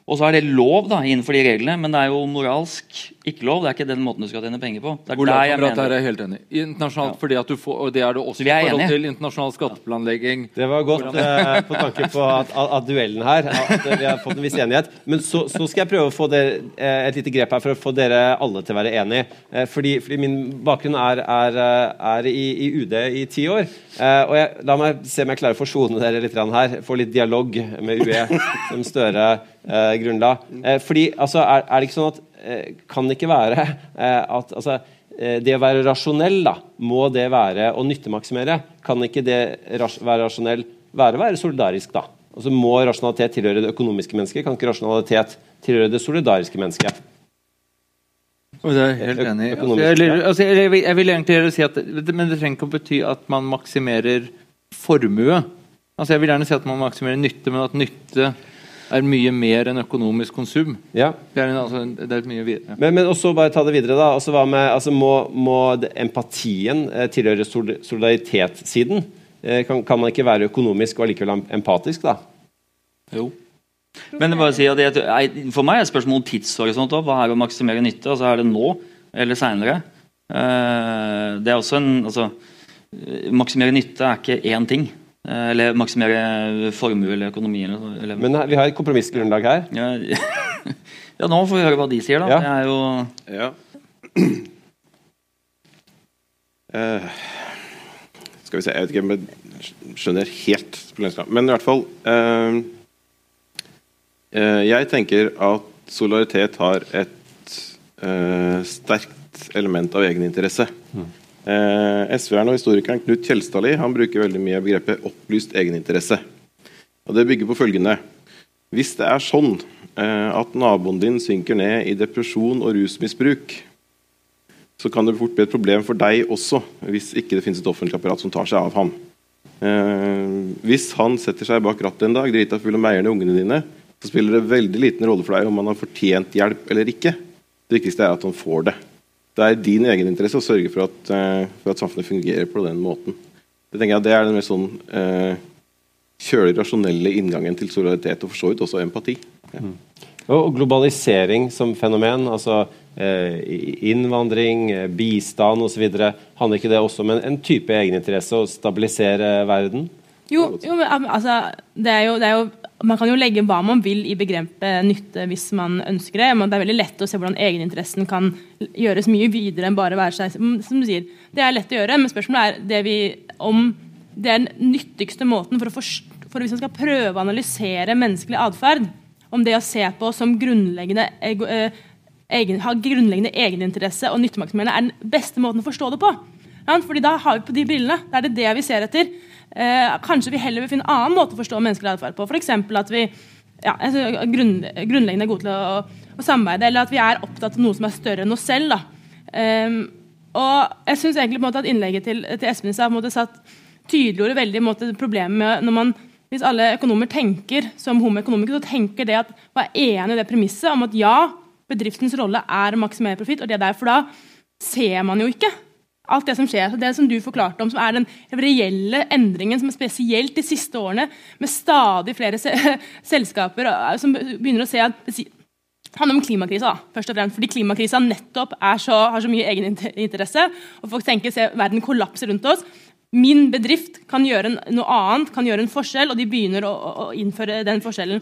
C: Og så er det lov da, innenfor de reglene, men det er jo moralsk ikke lov. Det er ikke den måten du skal tjene penger på. Det er
D: Hvor
C: der jeg
D: lagkamerat er jeg helt enig. Internasjonalt,
C: Ja.
D: fordi at du får, og det er det også i
C: er
D: forhold
C: enige.
D: til internasjonal skatteplanlegging.
B: Det var godt eh, på tanke på at, at, at duellen her. At vi har fått en viss enighet. Men så, så skal jeg prøve å få dere, eh, et lite grep her for å få dere alle til å være enige. Eh, fordi, fordi min bakgrunn er, er, eh, er i, i UD i ti år. Eh, og jeg, la meg se om jeg klarer å forsone dere litt her. Få litt dialog med UE, som Støre eh, grunnla. Eh, fordi altså, er, er det ikke sånn at eh, Kan det ikke være eh, at altså, eh, det å være rasjonell, da, må det være å nyttemaksimere? Kan ikke det ras være rasjonell være å være solidarisk, da? Altså Må rasjonalitet tilhøre det økonomiske mennesket? Kan ikke rasjonalitet tilhøre det solidariske mennesket?
D: Og det er helt enig. Altså, jeg, altså, jeg, vil- jeg vil egentlig si at Men det trenger ikke å bety at man maksimerer formue. Altså Jeg vil gjerne si at man maksimerer nytte, men at nytte er mye mer enn økonomisk konsum.
B: Ja.
D: Det er, en, altså, det er mye videre.
B: Men, men også bare ta det videre, da. Altså, hva med, altså, må, må det, empatien eh, tilhøre solidaritetssiden? Eh, kan, kan man ikke være økonomisk og allikevel empatisk, da?
C: Jo. Men bare si at jeg, For meg er spørsmålet tidshorisont. også. Hva er å maksimere nytte? Altså Er det nå eller seinere? det er også en altså, eh, Maksimere nytte er ikke én ting. Eh, eller maksimere formue eller økonomi. Eller, eller,
B: Men vi har et kompromissgrunnlag her.
C: ja, ja, nå får vi høre hva de sier, da.
B: Ja.
C: Det er jo
E: Ja. Uh, skal vi se Jeg vet ikke om jeg skjønner helt problemstillingen. Men i hvert fall uh, uh, Jeg tenker at solidaritet har et eh, sterkt element av egeninteresse. Mm. Eh, SV-eren og historikeren Knut Kjelstadli han bruker veldig mye begrepet opplyst egeninteresse. Og Det bygger på følgende Hvis det er sånn eh, at naboen din synker ned i depresjon og rusmisbruk, så kan det fort bli et problem for deg også, hvis ikke det finnes et offentlig apparat som tar seg av ham. Eh, hvis han setter seg bak rattet en dag, drita full og meier ned ungene dine, så spiller det veldig liten rolle for deg om han har fortjent hjelp eller ikke. Det viktigste er at han får det. Det er din egeninteresse å sørge for at, uh, for at, samfunnet fungerer på den måten. Det tenker jeg det er den mer sånn eh, kjølig rasjonelle inngangen til solidaritet, og for så vidt også empati. Ja. Mm.
B: Og globalisering som fenomen, altså eh, innvandring, bistand osv., handler ikke det også om en, en type egeninteresse å stabilisere verden?
F: Jo, jo altså, det er jo, det er jo man kan jo legge hva man vil i begrepet nytte hvis man ønsker det. Men det er veldig lett å se hvordan egeninteressen kan gjøres mye videre enn bare være seg som du sier. Det er lett å gjøre, men spørsmålet er det vi, om det er den nyttigste måten for, å forstå, for hvis man skal prøve å analysere menneskelig atferd, om det å se på som grunnleggende eh, egen, ha grunnleggende egeninteresse og nyttemaksimerende er den beste måten å forstå det på. Ja, fordi da har vi på de brillene. Da er det det vi ser etter. Eh, kanskje vi heller vil finne en annen måte å forstå menneskelig atferd på. F.eks. at vi ja, er grunn, grunnleggende er gode til å, å, samarbeide, eller at vi er opptatt av noe som er større enn oss selv. Eh, og jeg synes egentlig måte, at Innlegget til, til Espen sa satt tydeliggjorde veldig måte, problemet med når man hvis alle økonomer tenker som homoøkonomiker, så tenker det at var enig i det premisset om at ja, bedriftens rolle er å maksimere profitt. og det er derfor da ser man jo ikke alt det som skjer. Det som du forklarte om, som er den reelle endringen som er spesielt de siste årene, med stadig flere se selskaper eh, som begynner å se at det handler om klimakrisa, først og fremst. Fordi klimakrisa nettopp så, har så mye egeninteresse. Og folk tenker se verden kollapser rundt oss. Min bedrift kan gjøre noe annet, kan gjøre en forskjell, og de begynner å, å innføre den forskjellen.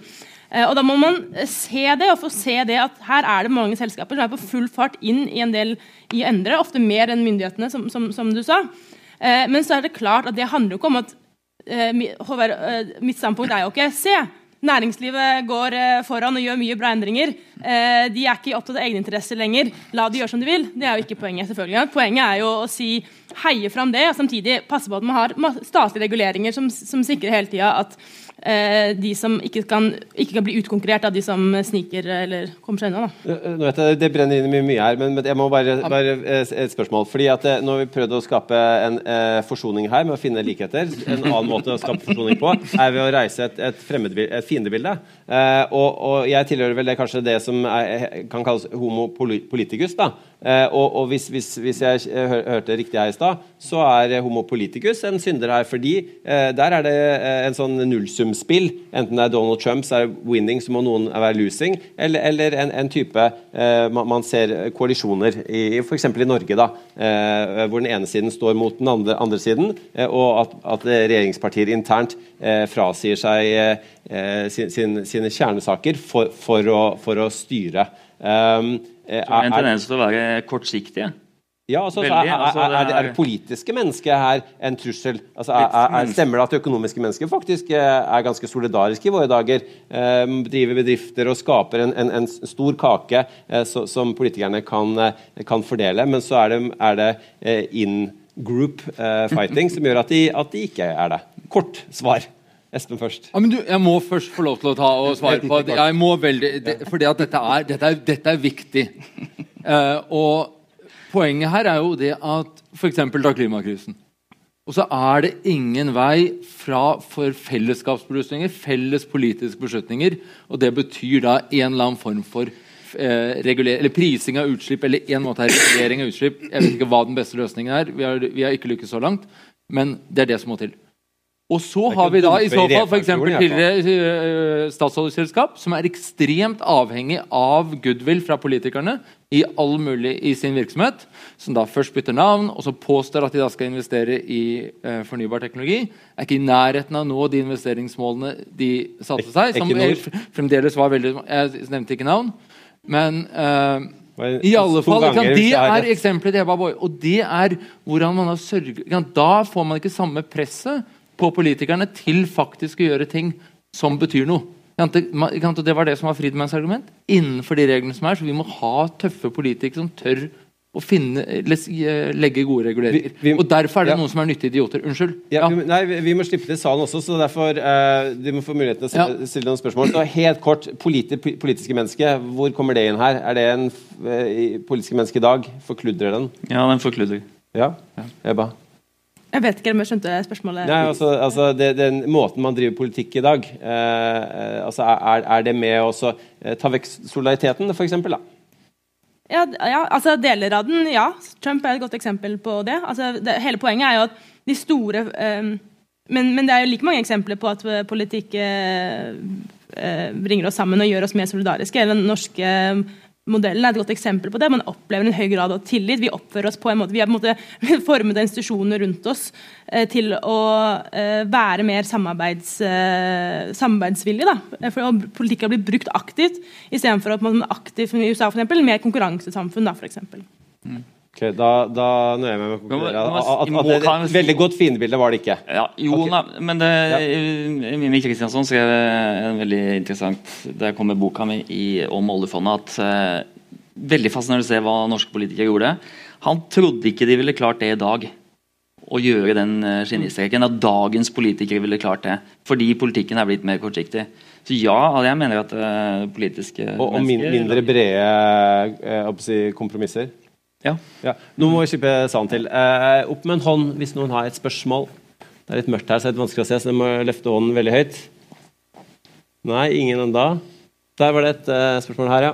F: Eh, og Da må man se det, og få se det at her er det mange selskaper som er på full fart inn i en del i å endre, ofte mer enn myndighetene, som, som, som du sa. Eh, men så er det klart at det handler jo ikke om at Håvard, mitt standpunkt er jo ikke se, næringslivet går foran og gjør mye bra endringer. De er ikke opptatt av egeninteresser lenger. La de gjøre som de vil. Det er jo ikke poenget. selvfølgelig. Poenget er jo å si heie fram det, og samtidig passe på at man har statlige reguleringer som, som sikrer hele tida at Eh, de som ikke kan, ikke kan, bli utkonkurrert av de som sniker eller kommer seg unna.
B: Da. Nå vet jeg, Det brenner inn mye, mye her, men, jeg må bare, bare eh, et spørsmål. fordi at eh, Nå har vi prøvd å skape en eh, forsoning her med å finne likheter. En annen måte å skape forsoning på er ved å reise et, et, et fiendebilde. Eh, og, og, jeg tilhører vel det, kanskje det som er, kan kalles homo politicus. da, Eh, og, og hvis, hvis, hvis, jeg hørte riktig her i stad, så er homo politicus en synder her. fordi eh, der er det eh, en sånn nullsumspill. Enten det er Donald Trump, så er winning, så må noen være losing. Eller, eller en, en, type eh, man, ser koalisjoner i f.eks. i Norge, da, eh, hvor den ene siden står mot den andre, andre siden, eh, og at, at, regjeringspartier internt frasier seg sin, sin, sine kjernesaker for, for, å, for å styre. Um,
C: er, en tendens til å være kortsiktige.
B: Ja, altså, Veldig, er, er, er, det, er, det politiske mennesket her en trussel? Altså, stemmer det at det økonomiske mennesket faktisk eh, er ganske solidariske i våre dager? Eh, driver bedrifter og skaper en, en, en stor kake eh, så, som politikerne kan, eh, kan, fordele, men så er det, det eh, in group fighting som gjør at de, at de ikke er det. Kort svar. Espen først.
D: Ja, du, jeg må først få lov til å ta og svare på jeg må veldig, det, fordi at dette er, dette er, dette er viktig. Uh, og poenget her er jo det at f.eks. da klimakrisen. Og så er det ingen vei fra for fellesskapsbeslutninger, felles politiske beslutninger. Og det betyr da en eller annen form for uh, eller prising av utslipp eller en måte her regulering av utslipp. Jeg vet ikke hva den beste løsningen er. Vi har, vi har ikke lykkes så langt. Men det er det som må til. Og så har vi da i så fall f.eks. tidligere uh, statsholderselskap, som er ekstremt avhengig av goodwill fra politikerne i all mulig i sin virksomhet, som da først bytter navn, og så påstår at de da skal investere i uh, fornybar teknologi, er ikke i nærheten av å nå de investeringsmålene de satte seg. Som fremdeles var veldig Jeg nevnte ikke navn, men uh, i alle fall, Det er eksempelet til Ebba Boy. Og det er hvordan man har sørget Da får man ikke samme presset på politikerne til faktisk å gjøre ting som betyr noe. Det, var det som var Friedmanns argument. Innenfor de reglene som er, så vi må ha tøffe politikere som tør å finne, eh, legge gode reguleringer.
B: Vi- vi-
D: og derfor er det
B: ja.
D: noen som er nyttige idioter. Unnskyld.
B: Ja,
D: Ja.
B: vi, nei, vi, vi må slippe til salen også, så derfor eh, du må få muligheten til å stille,
D: Ja.
B: stille noen spørsmål. Så helt kort, politi, politiske menneske, hvor kommer det inn her? Er det en eh, politiske menneske i dag? Forkludrer den?
C: Ja, den forkludrer.
B: Ja? Ebba?
F: Jeg vet ikke om jeg skjønte spørsmålet.
B: Nei, altså, altså det, Den måten man driver politikk i dag, eh, eh, altså er, er det med å eh, ta vekk solidariteten, da?
F: Ja, ja, altså deler av den, ja. Trump er et godt eksempel på det. Altså, det hele poenget er jo at de store eh, men, men det er jo like mange eksempler på at eh, politikk eh, eh, bringer oss sammen og gjør oss mer solidariske. Eller Den norske modellen er et godt eksempel på det. Man opplever en høy grad av tillit. Vi oppfører oss på en måte, vi har formet institusjoner rundt oss eh, til å eh, være mer samarbeids, eh, samarbeidsvillige. Da. For Politikk har blitt brukt aktivt, istedenfor at man er aktiv i USA for eksempel, mer konkurransesamfunn. Da, for eksempel.
B: Ok, da, da nøyer jeg meg med å konkludere at, at, at det,
C: kan
B: et veldig godt fiendebilde var det ikke.
C: Ja, jo,
B: okay.
C: nei, men det, Mimmi Kristiansson skrev en veldig interessant Der kommer boka mi i, om oljefondet at uh, Veldig fascinerende å se hva norske politikere gjorde. Han trodde ikke de ville klart det i dag. Å gjøre den skinnestreken. At dagens politikere ville klart det. Fordi politikken er blitt mer kortsiktig. Så ja, jeg mener at uh, politiske
B: Og, og min, mindre brede eh, si, kompromisser.
C: Ja.
B: Ja. Nå må vi slippe salen til. Eh, opp med en hånd hvis noen har et spørsmål. Det er litt mørkt her, så det er litt vanskelig å se, så jeg må løfte hånden veldig høyt. Nei, ingen enda. Der var det et eh, spørsmål her, ja.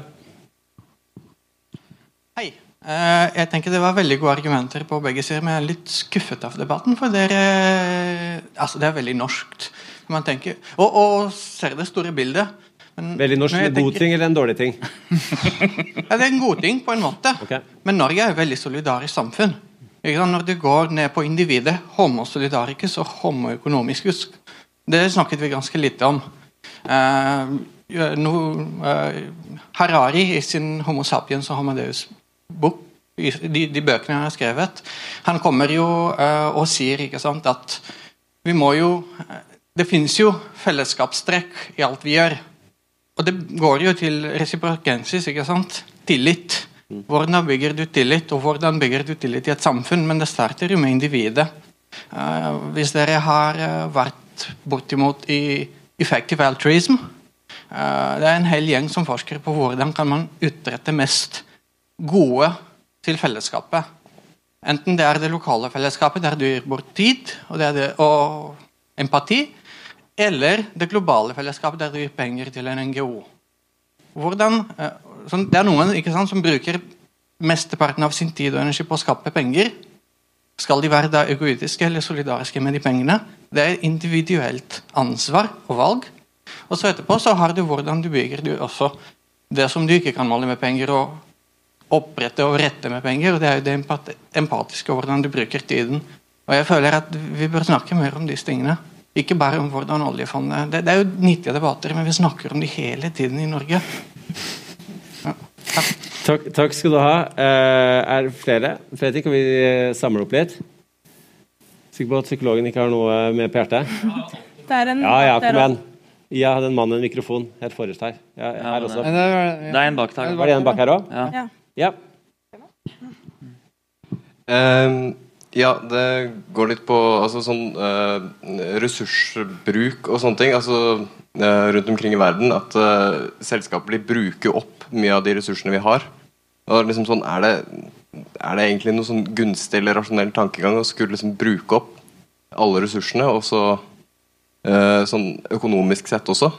G: Hei. Eh, jeg tenker Det var veldig gode argumenter på begge sider, men jeg er litt skuffet av debatten. For dere, altså det er veldig norskt. Man tenker, og, og ser det store bildet. Men
B: Veldig norsk en god ting eller en dårlig ting?
G: Ja, det er en god ting på en måte.
B: Okay.
G: Men Norge er et veldig solidarisk samfunn. Når du går ned på individet, homo solidaricus og homo economicus, det snakket vi ganske lite om. Eh, no, eh, Harari i sin Homo sapiens og Homodeus bok, i de, de bøkene han har skrevet, han kommer jo eh, og sier sant, at vi må jo eh, Det finnes jo fellesskapstrekk i alt vi gjør. Og det går jo til reciprocensis, ikke sant? Tillit. Hvordan bygger du tillit, og hvordan bygger du tillit i et samfunn? Men det starter jo med individet. Uh, hvis dere har uh, vært bortimot i effective altruism uh, Det er en hel gjeng som forsker på hvordan kan man utrette mest gode til fellesskapet. Enten det er det lokale fellesskapet, der du gir bort tid og, det det, og empati, eller det globale fellesskapet, der du gir penger til en NGO. Hvordan, eh, sånn, det er noen sant, som bruker mesteparten av sin tid og energi på å skape penger. Skal de være da egoistiske eller solidariske med de pengene? Det er individuelt ansvar og valg. Og så etterpå så har du hvordan du bygger du også det som du ikke kan måle med penger, og opprette og rette med penger. og Det er jo det empatiske, og hvordan du bruker tiden. Og jeg føler at vi bør snakke mer om disse tingene. Ikke bare om hvordan oljefondet Det, det er jo nyttige debatter, men vi snakker om det hele tiden i Norge. Ja, takk.
B: Takk, takk skal du ha. Eh, er det flere? Fredrik. Kan vi eh, samle opp litt? Sikker på at psykologen ikke har noe med på hjertet?
F: Det er en
B: Ja, ja, kom igjen. Ja, den mannen en mikrofon helt forrest her. Ja, her også.
D: Det er-
C: en bak der.
B: Var det en bak her òg?
C: Ja.
F: Ja.
B: Ja.
H: Ja, det går litt på altså, sånn eh, ressursbruk og sånne ting. Altså, eh, rundt omkring i verden at eh, selskaper de bruker opp mye av de ressursene vi har. Og liksom sånn, er det, er det egentlig noe sånn gunstig eller rasjonell tankegang å skulle liksom bruke opp alle ressursene, og så eh, sånn økonomisk sett også?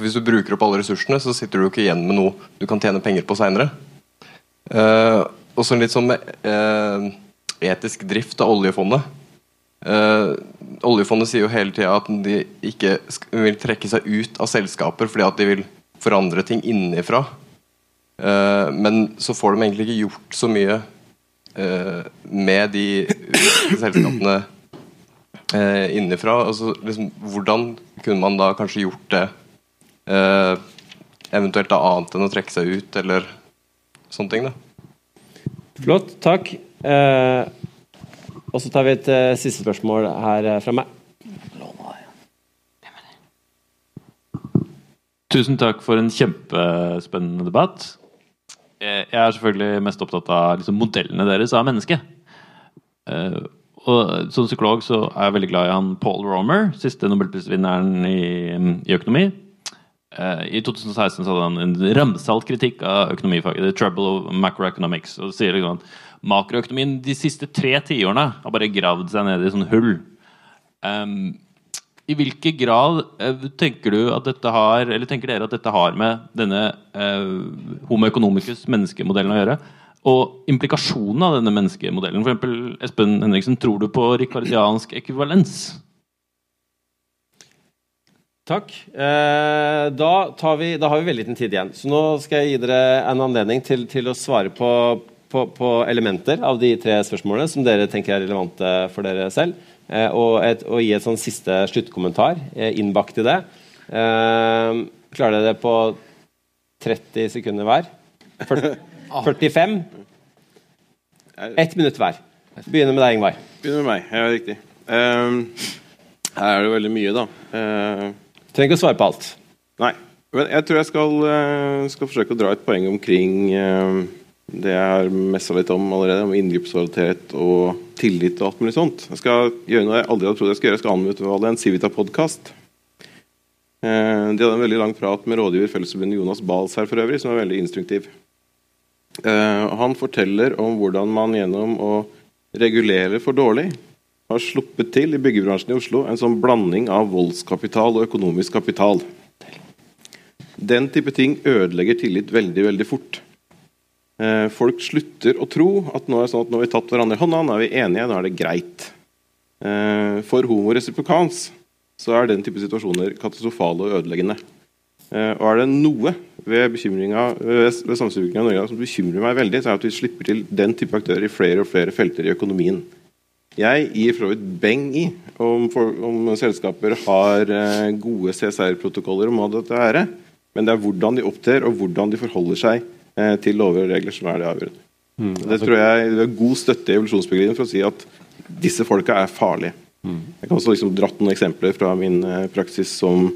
H: Hvis du bruker opp alle ressursene, så sitter du ikke igjen med noe du kan tjene penger på seinere. Uh, og så litt sånn med eh, etisk drift av oljefondet. Uh, oljefondet sier jo hele tida at de ikke vil trekke seg ut av selskaper fordi at de vil forandre ting innenfra. Uh, men så får de egentlig ikke gjort så mye uh, med de selskapene uh, innenfra. Altså, liksom, hvordan kunne man da kanskje gjort det eventuelt da annet enn å trekke seg ut, eller sånne ting? da
B: Flott. Takk. Eh, og så tar vi et eh, siste spørsmål her eh, fra meg.
I: Tusen takk for en kjempespennende debatt. Jeg er selvfølgelig mest opptatt av liksom, modellene deres av mennesket. Og Som psykolog så er jeg veldig glad i han Paul Romer, siste nobelprisvinneren i, i økonomi. I 2016 så hadde han en ramsalt kritikk av økonomifaget. The trouble of macroeconomics. Og sier liksom at makroøkonomien de siste tre tiårene har bare gravd seg ned i sånn hull. Um, I hvilken grad uh, tenker du at dette har Eller tenker dere at dette har med denne uh, homo economicus menneskemodellen å gjøre? Og implikasjonen av denne menneskemodellen. For eksempel, Espen Henriksen, tror du på rikardiansk ekvivalens?
B: Takk. Eh, da, vi, da har vi veldig liten tid igjen. Så nå skal jeg gi dere en anledning til, til å svare på, på, på elementer av de tre spørsmålene som dere tenker er relevante for dere selv. Eh, og, et, og gi et sånn siste sluttkommentar eh, innbakt i det. Eh, klarer dere det på 30 sekunder hver? 40, 45? Ett minutt hver. Begynner med deg, Ingvar.
E: Begynner med meg. Ja, riktig. Um, her er det veldig mye, da. Uh,
B: Trenger ikke å svare på alt.
E: Nei. Men jeg tror jeg skal, skal forsøke å dra et poeng omkring eh, det jeg har messa litt om allerede, om inngripsvalitet og tillit og alt mulig sånt. Jeg skal gjøre noe jeg aldri hadde trodd jeg skulle gjøre. Jeg skal anbefale en Civita-podkast. de hadde en veldig lang prat med rådgiver Fellesforbundet Jonas Bals her for øvrig, som er veldig instruktiv. Eh, han forteller om hvordan man gjennom å regulere for dårlig har sluppet til i byggebransjen i Oslo en sånn blanding av voldskapital og økonomisk kapital. Den type ting ødelegger tillit veldig veldig fort. Eh, folk slutter å tro at nå er det sånn at nå har vi tatt hverandre i hånda, nå er vi enige, nå er det greit. Eh, for homoresipokans så er den type situasjoner katastrofale og ødeleggende. Eh, og er det noe ved, ved, ved i Norge som bekymrer meg veldig, så er det at vi slipper til den type aktører i flere og flere felter i økonomien. Jeg gir for så vidt beng i om, for, om selskaper har gode CSR-protokoller om hva dette er, men det er hvordan de opptrer og hvordan de forholder seg til lover og regler som er det avgjørende.
B: Mm,
E: det tror jeg det er god støtte i evolusjonsbegrepet for å si at disse folka er farlige.
B: Mm.
E: Jeg kan også liksom dratt noen eksempler fra min eh, praksis som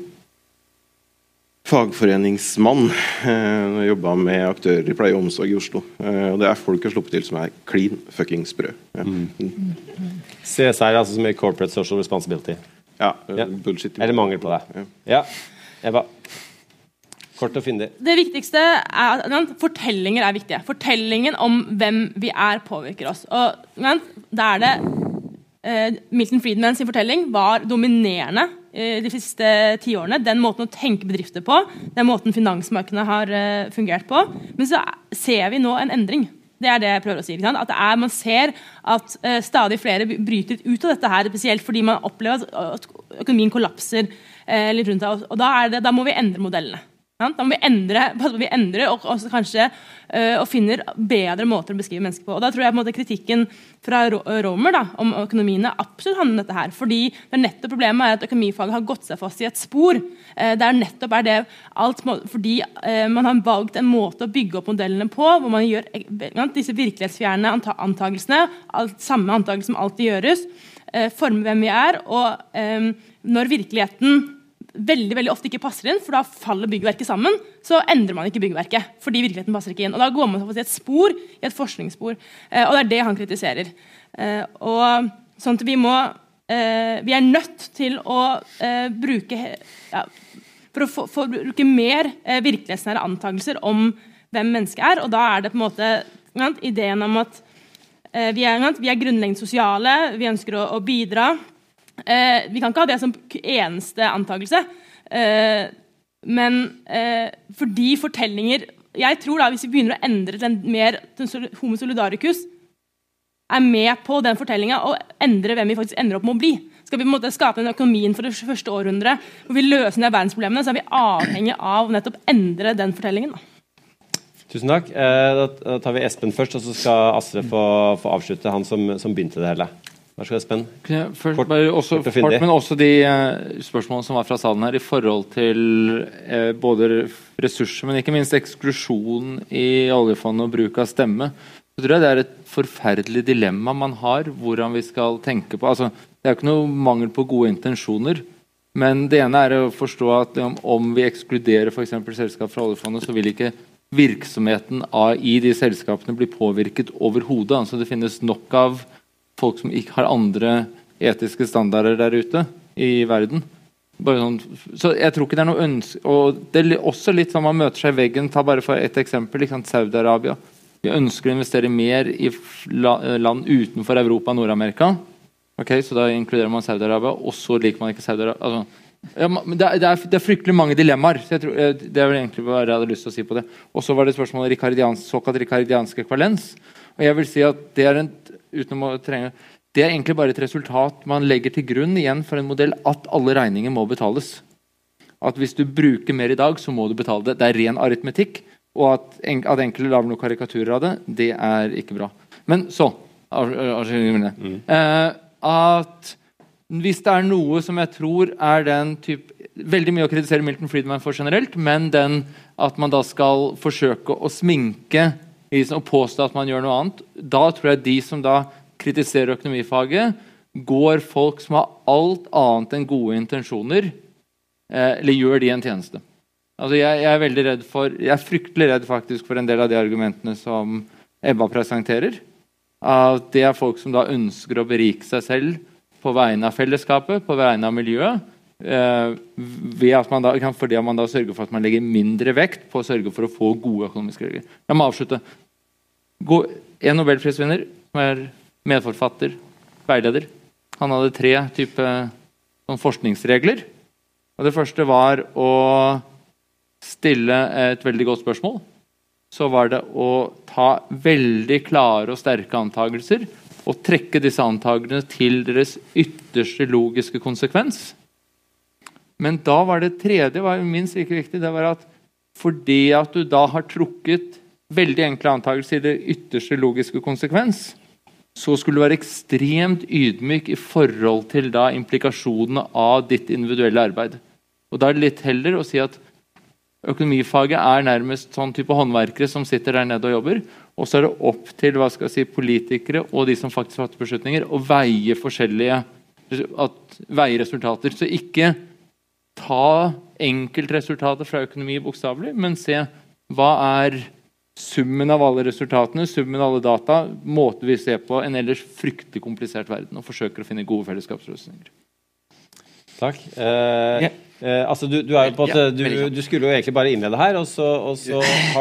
E: fagforeningsmann. Eh, jeg jobba med aktører i pleie og omsorg i Oslo. Eh, og det er folk jeg har sluppet til som er klin fucking sprø. Ja.
B: CSR, altså så mye Corporate Social Responsibility.
E: Ja,
B: yeah.
E: bullshit.
B: Eller mangel på det. Ja. Eva. Kort og fyndig.
F: Det viktigste er at Fortellinger er viktige. Fortellingen om hvem vi er, påvirker oss. Og Da er det eh, Milton Friedman sin fortelling var dominerende eh, de siste ti årene. Den måten å tenke bedrifter på, den måten finansmarkedene har eh, fungert på. Men så ser vi nå en endring. Det er det jeg prøver å si. At er, Man ser at stadig flere bryter ut av dette, her, spesielt fordi man opplever at, økonomien kollapser litt rundt seg. Og da, det, da må vi endre modellene. Da må vi endre, vi endre og, og kanskje øh, og finner bedre måter å beskrive mennesker på. Og Da tror jeg på en måte kritikken fra Romer da, om økonomiene absolutt handler om dette. her, fordi det er nettopp Problemet er at økonomifaget har gått seg fast i et spor. Eh, det er nettopp er det alt fordi eh, man har valgt en måte å bygge opp modellene på, hvor man gjør eh, disse virkelighetsfjerne anta antakelsene, alt, samme antakelse som alltid gjøres, forme hvem vi er. og eh, når virkeligheten veldig veldig ofte ikke passer inn, for da faller byggverket sammen, så endrer man ikke byggverket. fordi virkeligheten passer ikke inn. Og Da går man til et spor, i et forskningsspor. Eh, og det er det han kritiserer. Eh, og sånn at vi må eh, Vi er nødt til å eh, bruke ja, For å få, for bruke mer eh, virkelighetsnære antakelser om hvem mennesket er. Og da er det på en måte ideen om at eh, vi, er, vi er grunnleggende sosiale, vi ønsker å, å bidra. Eh, vi kan ikke ha det som eneste antakelse. Eh, men eh, fordi fortellinger Jeg tror da hvis vi begynner å endre til en mer til homo solidaricus, er med på den fortellinga og endre hvem vi faktisk ender opp med å bli. Skal vi på en måte skape den økonomien for det første århundret hvor vi løser ned verdensproblemene, så er vi avhengig av nettopp endre den fortellingen. Da.
B: Tusen takk. Eh, da tar vi Espen først, og så skal Astrid få, få avslutte, han som, som begynte det hele. Vær så god, Espen.
D: Først,
B: Kort-
D: bare også,
B: kort
D: men også de uh, spørsmålene som var fra salen her i forhold til uh, både ressurser, men ikke minst eksklusjon i oljefondet og bruk av stemme. Så tror jeg det er et forferdelig dilemma man har, hvordan vi skal tenke på altså, Det er jo ikke noe mangel på gode intensjoner, Men det ene er å forstå at om, om vi ekskluderer eksempel selskap fra oljefondet, så vil ikke virksomheten av, i de selskapene bli påvirket overhodet. Altså det finnes nok av folk som ikke har andre etiske standarder der ute i verden. Sånn, så jeg tror ikke det er noe ønske og Det er også litt sånn man møter seg i veggen. Ta bare for ett eksempel. Saudi-Arabia. Vi ønsker å investere mer i land utenfor Europa og Nord-Amerika. Okay, så da inkluderer man Saudi-Arabia, og så liker man ikke Saudi-Arabia. Altså, ja, det, er, det, er, fryktelig mange dilemmaer. så jeg tror, Det er vel egentlig hva jeg hadde lyst til å si på det. Og så var det spørsmålet om såkalt rikardiansk ekvalens. Og jeg vil si at det er, en, uten å trenge, det er egentlig bare et resultat man legger til grunn igjen for en modell at alle regninger må betales. At hvis du bruker mer i dag, så må du betale det. Det er ren aritmetikk. Og at, en, at enkelte lager noen karikaturer av det, det er ikke bra. Men så mm. eh, At hvis det er noe som jeg tror er den type Veldig mye å kritisere Milton Friedman for generelt, men den at man da skal forsøke å sminke og påstå at man gjør noe annet, da tror jeg de som da kritiserer økonomifaget, går folk som har alt annet enn gode intensjoner, eh, eller gjør de en tjeneste. Altså jeg, jeg, er veldig redd for, jeg er fryktelig redd faktisk for en del av de argumentene som Ebba presenterer. At det er folk som da ønsker å berike seg selv på vegne av fellesskapet, på vegne av miljøet. Eh, ved at man da, fordi man da sørger for at man legger mindre vekt på å sørge for å få gode økonomiske regler. Jeg må avslutte. En nobelprisvinner som er medforfatter, veileder, han hadde tre typer sånn forskningsregler. Og Det første var å stille et veldig godt spørsmål, så var det å ta veldig klare og sterke antakelser og trekke disse antakelsene til deres ytterste logiske konsekvens. Men da var det tredje var minst like viktig. det var at Fordi at du da har trukket veldig enkle antakelser i det ytterste logiske konsekvens, så skulle du være ekstremt ydmyk i forhold til da implikasjonene av ditt individuelle arbeid. Og Da er det litt heller å si at Økonomifaget er nærmest sånn type håndverkere som sitter der nede og jobber. Og så er det opp til hva skal jeg si, politikere og de som faktisk fatter beslutninger, å veie forskjellige at, veie resultater. Så ikke ta enkeltresultatet fra økonomi bokstavelig, men se hva er summen av alle resultatene, summen av alle data, måten vi ser på en ellers fryktelig komplisert verden, og forsøker å finne gode fellesskapsløsninger.
B: Takk. Eh, yeah. Eh, altså du, du, måte, du, du, skulle jo egentlig bare innlede her, og så, og så,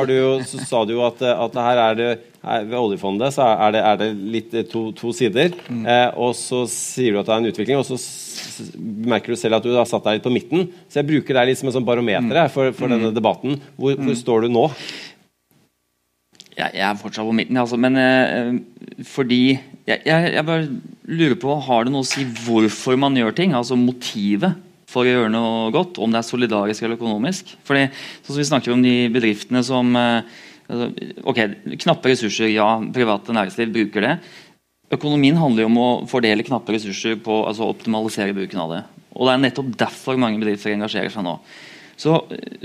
B: jo, så sa du jo at, at her er det her, ved oljefondet så er det, er det litt eh, to, to sider. Mm. Eh, og så sier du at det er en utvikling, og så merker du selv at du har satt deg litt på midten. Så jeg bruker deg litt som en sånn barometer mm. for, for mm. denne debatten. Hvor, hvor, mm. står du nå?
C: Jeg, jeg er fortsatt på midten, altså, men eh, fordi jeg, jeg, jeg bare lurer på Har det noe å si hvorfor man gjør ting? Altså motivet for å gjøre noe godt, om det er solidarisk eller økonomisk. Fordi, sånn som Vi snakker om de bedriftene som eh, altså, ok, Knappe ressurser, ja, private næringsliv bruker det. Økonomien handler jo om å fordele knappe ressurser på altså optimalisere bruken av det. Og Det er nettopp derfor mange bedrifter engasjerer seg nå. Så,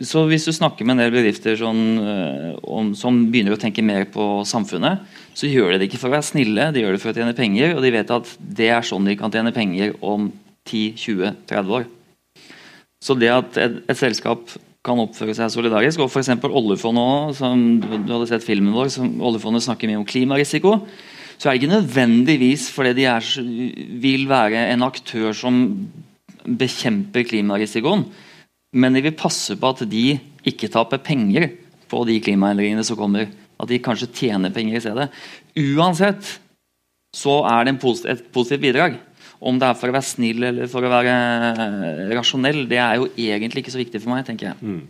C: så hvis du snakker med en del bedrifter sånn, eh, om, som begynner å tenke mer på samfunnet, så gjør de det ikke for å være snille, de gjør det for å tjene penger. Og de vet at det er sånn de kan tjene penger om 10-20-30 år. Så det at et, et, selskap kan oppføre seg solidarisk, og f.eks. oljefondet også, som du hadde sett filmen vår, som oljefondet snakker mye om klimarisiko, så er det ikke nødvendigvis fordi de er, vil være en aktør som bekjemper klimarisikoen, men de vil passe på at de ikke taper penger på de klimaendringene som kommer. At de kanskje tjener penger i stedet. Uansett så er det posit et positivt bidrag. Om det er for å være snill eller for å være eh, rasjonell, det er jo egentlig ikke så viktig for meg, tenker jeg. Mm.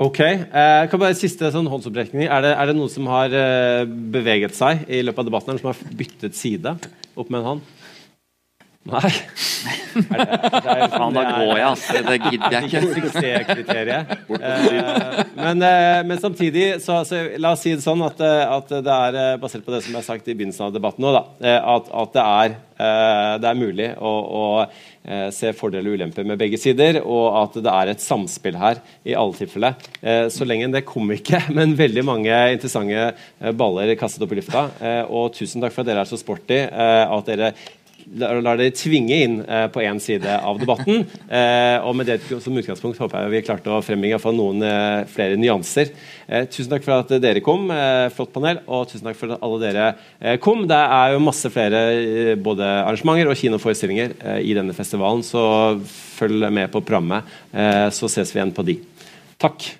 B: Ok. Eh, kan bare Siste sånn håndsopprekning. Er det, det, noen som har eh, beveget seg i løpet av debatten, eller som har byttet side? Opp med en hånd. Nei.
C: Er det, det er, Faen, da går jeg, altså. Det gidder jeg ikke.
B: Suksesskriteriet. Eh, men, eh, men, samtidig, så, så, la oss si det sånn at, eh, at, det er basert på det som er sagt i begynnelsen av debatten nå, da, at, at det, er, det, er, mulig å, å se fordeler og ulemper med begge sider, og at det er et samspill her i alle tilfeller. Så lenge det kom ikke, men veldig mange interessante baller kastet opp i lufta. Og tusen takk for at dere er så sporty. At dere lar, dere tvinge inn eh, på én side av debatten. Eh, og med det som utgangspunkt håper jeg vi klarte å frembringe noen eh, flere nyanser. Eh, tusen takk for at dere kom. Eh, flott panel. Og tusen takk for at alle dere eh, kom. Det er jo masse flere både arrangementer og kinoforestillinger i denne festivalen, så følg med på programmet, eh, så ses vi igjen på de. Takk.